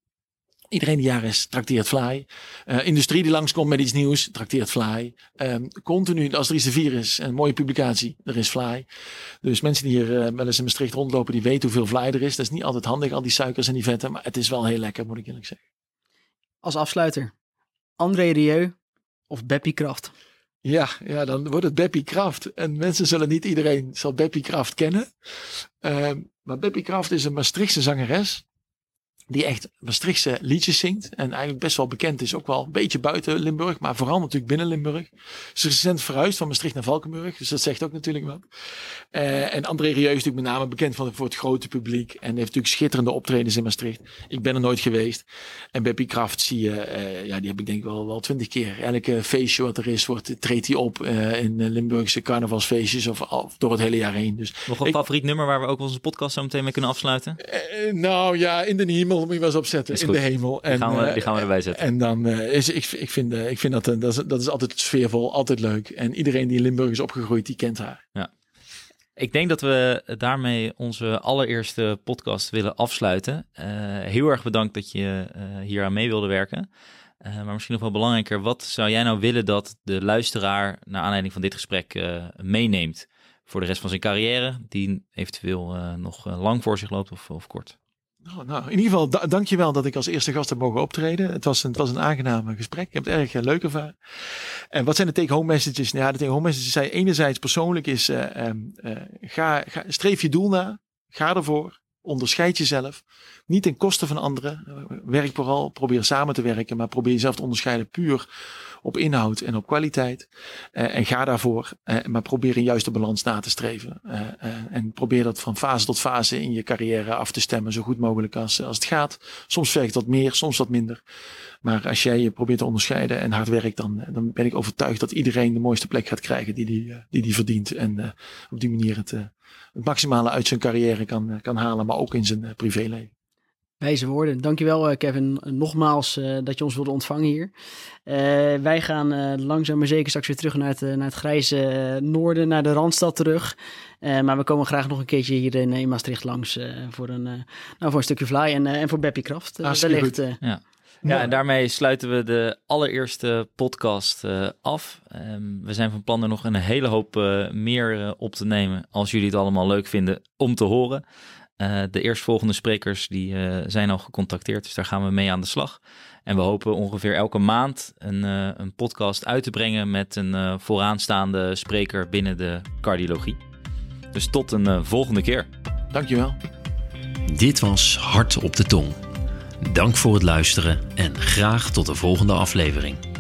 Iedereen die jaar is, trakteert Fly. Uh, industrie die langskomt met iets nieuws, trakteert Fly. Um, continu, als er iets te vieren is, een mooie publicatie, er is Fly. Dus mensen die hier uh, wel eens in Maastricht rondlopen, die weten hoeveel Fly er is. Dat is niet altijd handig, al die suikers en die vetten, maar het is wel heel lekker, moet ik eerlijk zeggen. Als afsluiter, André Rieu of Beppie Kraft? Ja, ja, dan wordt het Beppie Kraft. En mensen zullen niet iedereen zal Beppie Kraft kennen. Uh, maar Beppie Kraft is een Maastrichtse zangeres die echt Maastrichtse liedjes zingt. En eigenlijk best wel bekend is, ook wel een beetje buiten Limburg, maar vooral natuurlijk binnen Limburg. Ze is recent verhuisd van Maastricht naar Valkenburg, dus dat zegt ook natuurlijk wat. Uh, en André Rieu is natuurlijk met name bekend van, voor het grote publiek. En heeft natuurlijk schitterende optredens in Maastricht. Ik ben er nooit geweest. En Beppie Kraft zie je, uh, ja, die heb ik denk ik wel, wel twintig keer. Elke feestje wat er is, wordt, treedt hij op uh, in Limburgse carnavalsfeestjes of, of, door het hele jaar heen. Dus Nog een favoriet nummer waar we ook onze podcast zo meteen mee kunnen afsluiten? nou ja, in de hemel moet je wel eens opzetten in de hemel. En, die, gaan we, die gaan we erbij zetten. En dan is, ik, ik vind, ik vind dat, dat, is, dat is altijd sfeervol, altijd leuk. En iedereen die in Limburg is opgegroeid, die kent haar. Ja. Ik denk dat we daarmee onze allereerste podcast willen afsluiten. Uh, heel erg bedankt dat je uh, hier aan mee wilde werken. Uh, maar misschien nog wel belangrijker, wat zou jij nou willen dat de luisteraar naar aanleiding van dit gesprek meeneemt voor de rest van zijn carrière, die eventueel nog lang voor zich loopt of, of kort? Nou, nou, in ieder geval, da dankjewel dat ik als eerste gast heb mogen optreden. Het was een, het was een aangename gesprek. Ik heb het erg uh, leuk ervaren. En wat zijn de take-home messages? Nou, ja, de take-home messages zijn enerzijds persoonlijk is, uh, uh, ga, ga, streef je doel na. Ga ervoor. Onderscheid jezelf. Niet ten koste van anderen. Werk vooral. Probeer samen te werken. Maar probeer jezelf te onderscheiden puur op inhoud en op kwaliteit. Uh, en ga daarvoor. Uh, maar probeer een juiste balans na te streven. Uh, en probeer dat van fase tot fase in je carrière af te stemmen. Zo goed mogelijk als, als het gaat. Soms werkt dat meer, soms wat minder. Maar als jij je probeert te onderscheiden en hard werkt, dan, dan ben ik overtuigd dat iedereen de mooiste plek gaat krijgen die die, die, die verdient. En op die manier het, het maximale uit zijn carrière kan, kan halen, maar ook in zijn privéleven. Wijze woorden. Dankjewel uh, Kevin nogmaals uh, dat je ons wilde ontvangen hier. Uh, wij gaan langzaam maar zeker straks weer terug naar het, naar het grijze noorden, naar de Randstad terug. maar we komen graag nog een keertje hier in, in Maastricht langs voor, een, nou, voor een stukje fly en, en voor Beppie Kraft. wellicht. ja. Ja, en daarmee sluiten we de allereerste podcast af. Um, we zijn van plan er nog een hele hoop meer op te nemen als jullie het allemaal leuk vinden om te horen. Uh, de eerstvolgende sprekers die, uh, zijn al gecontacteerd, dus daar gaan we mee aan de slag. En we hopen ongeveer elke maand een, uh, een podcast uit te brengen met een vooraanstaande spreker binnen de cardiologie. Dus tot een volgende keer. Dankjewel. Dit was Hart op de Tong. Dank voor het luisteren en graag tot de volgende aflevering.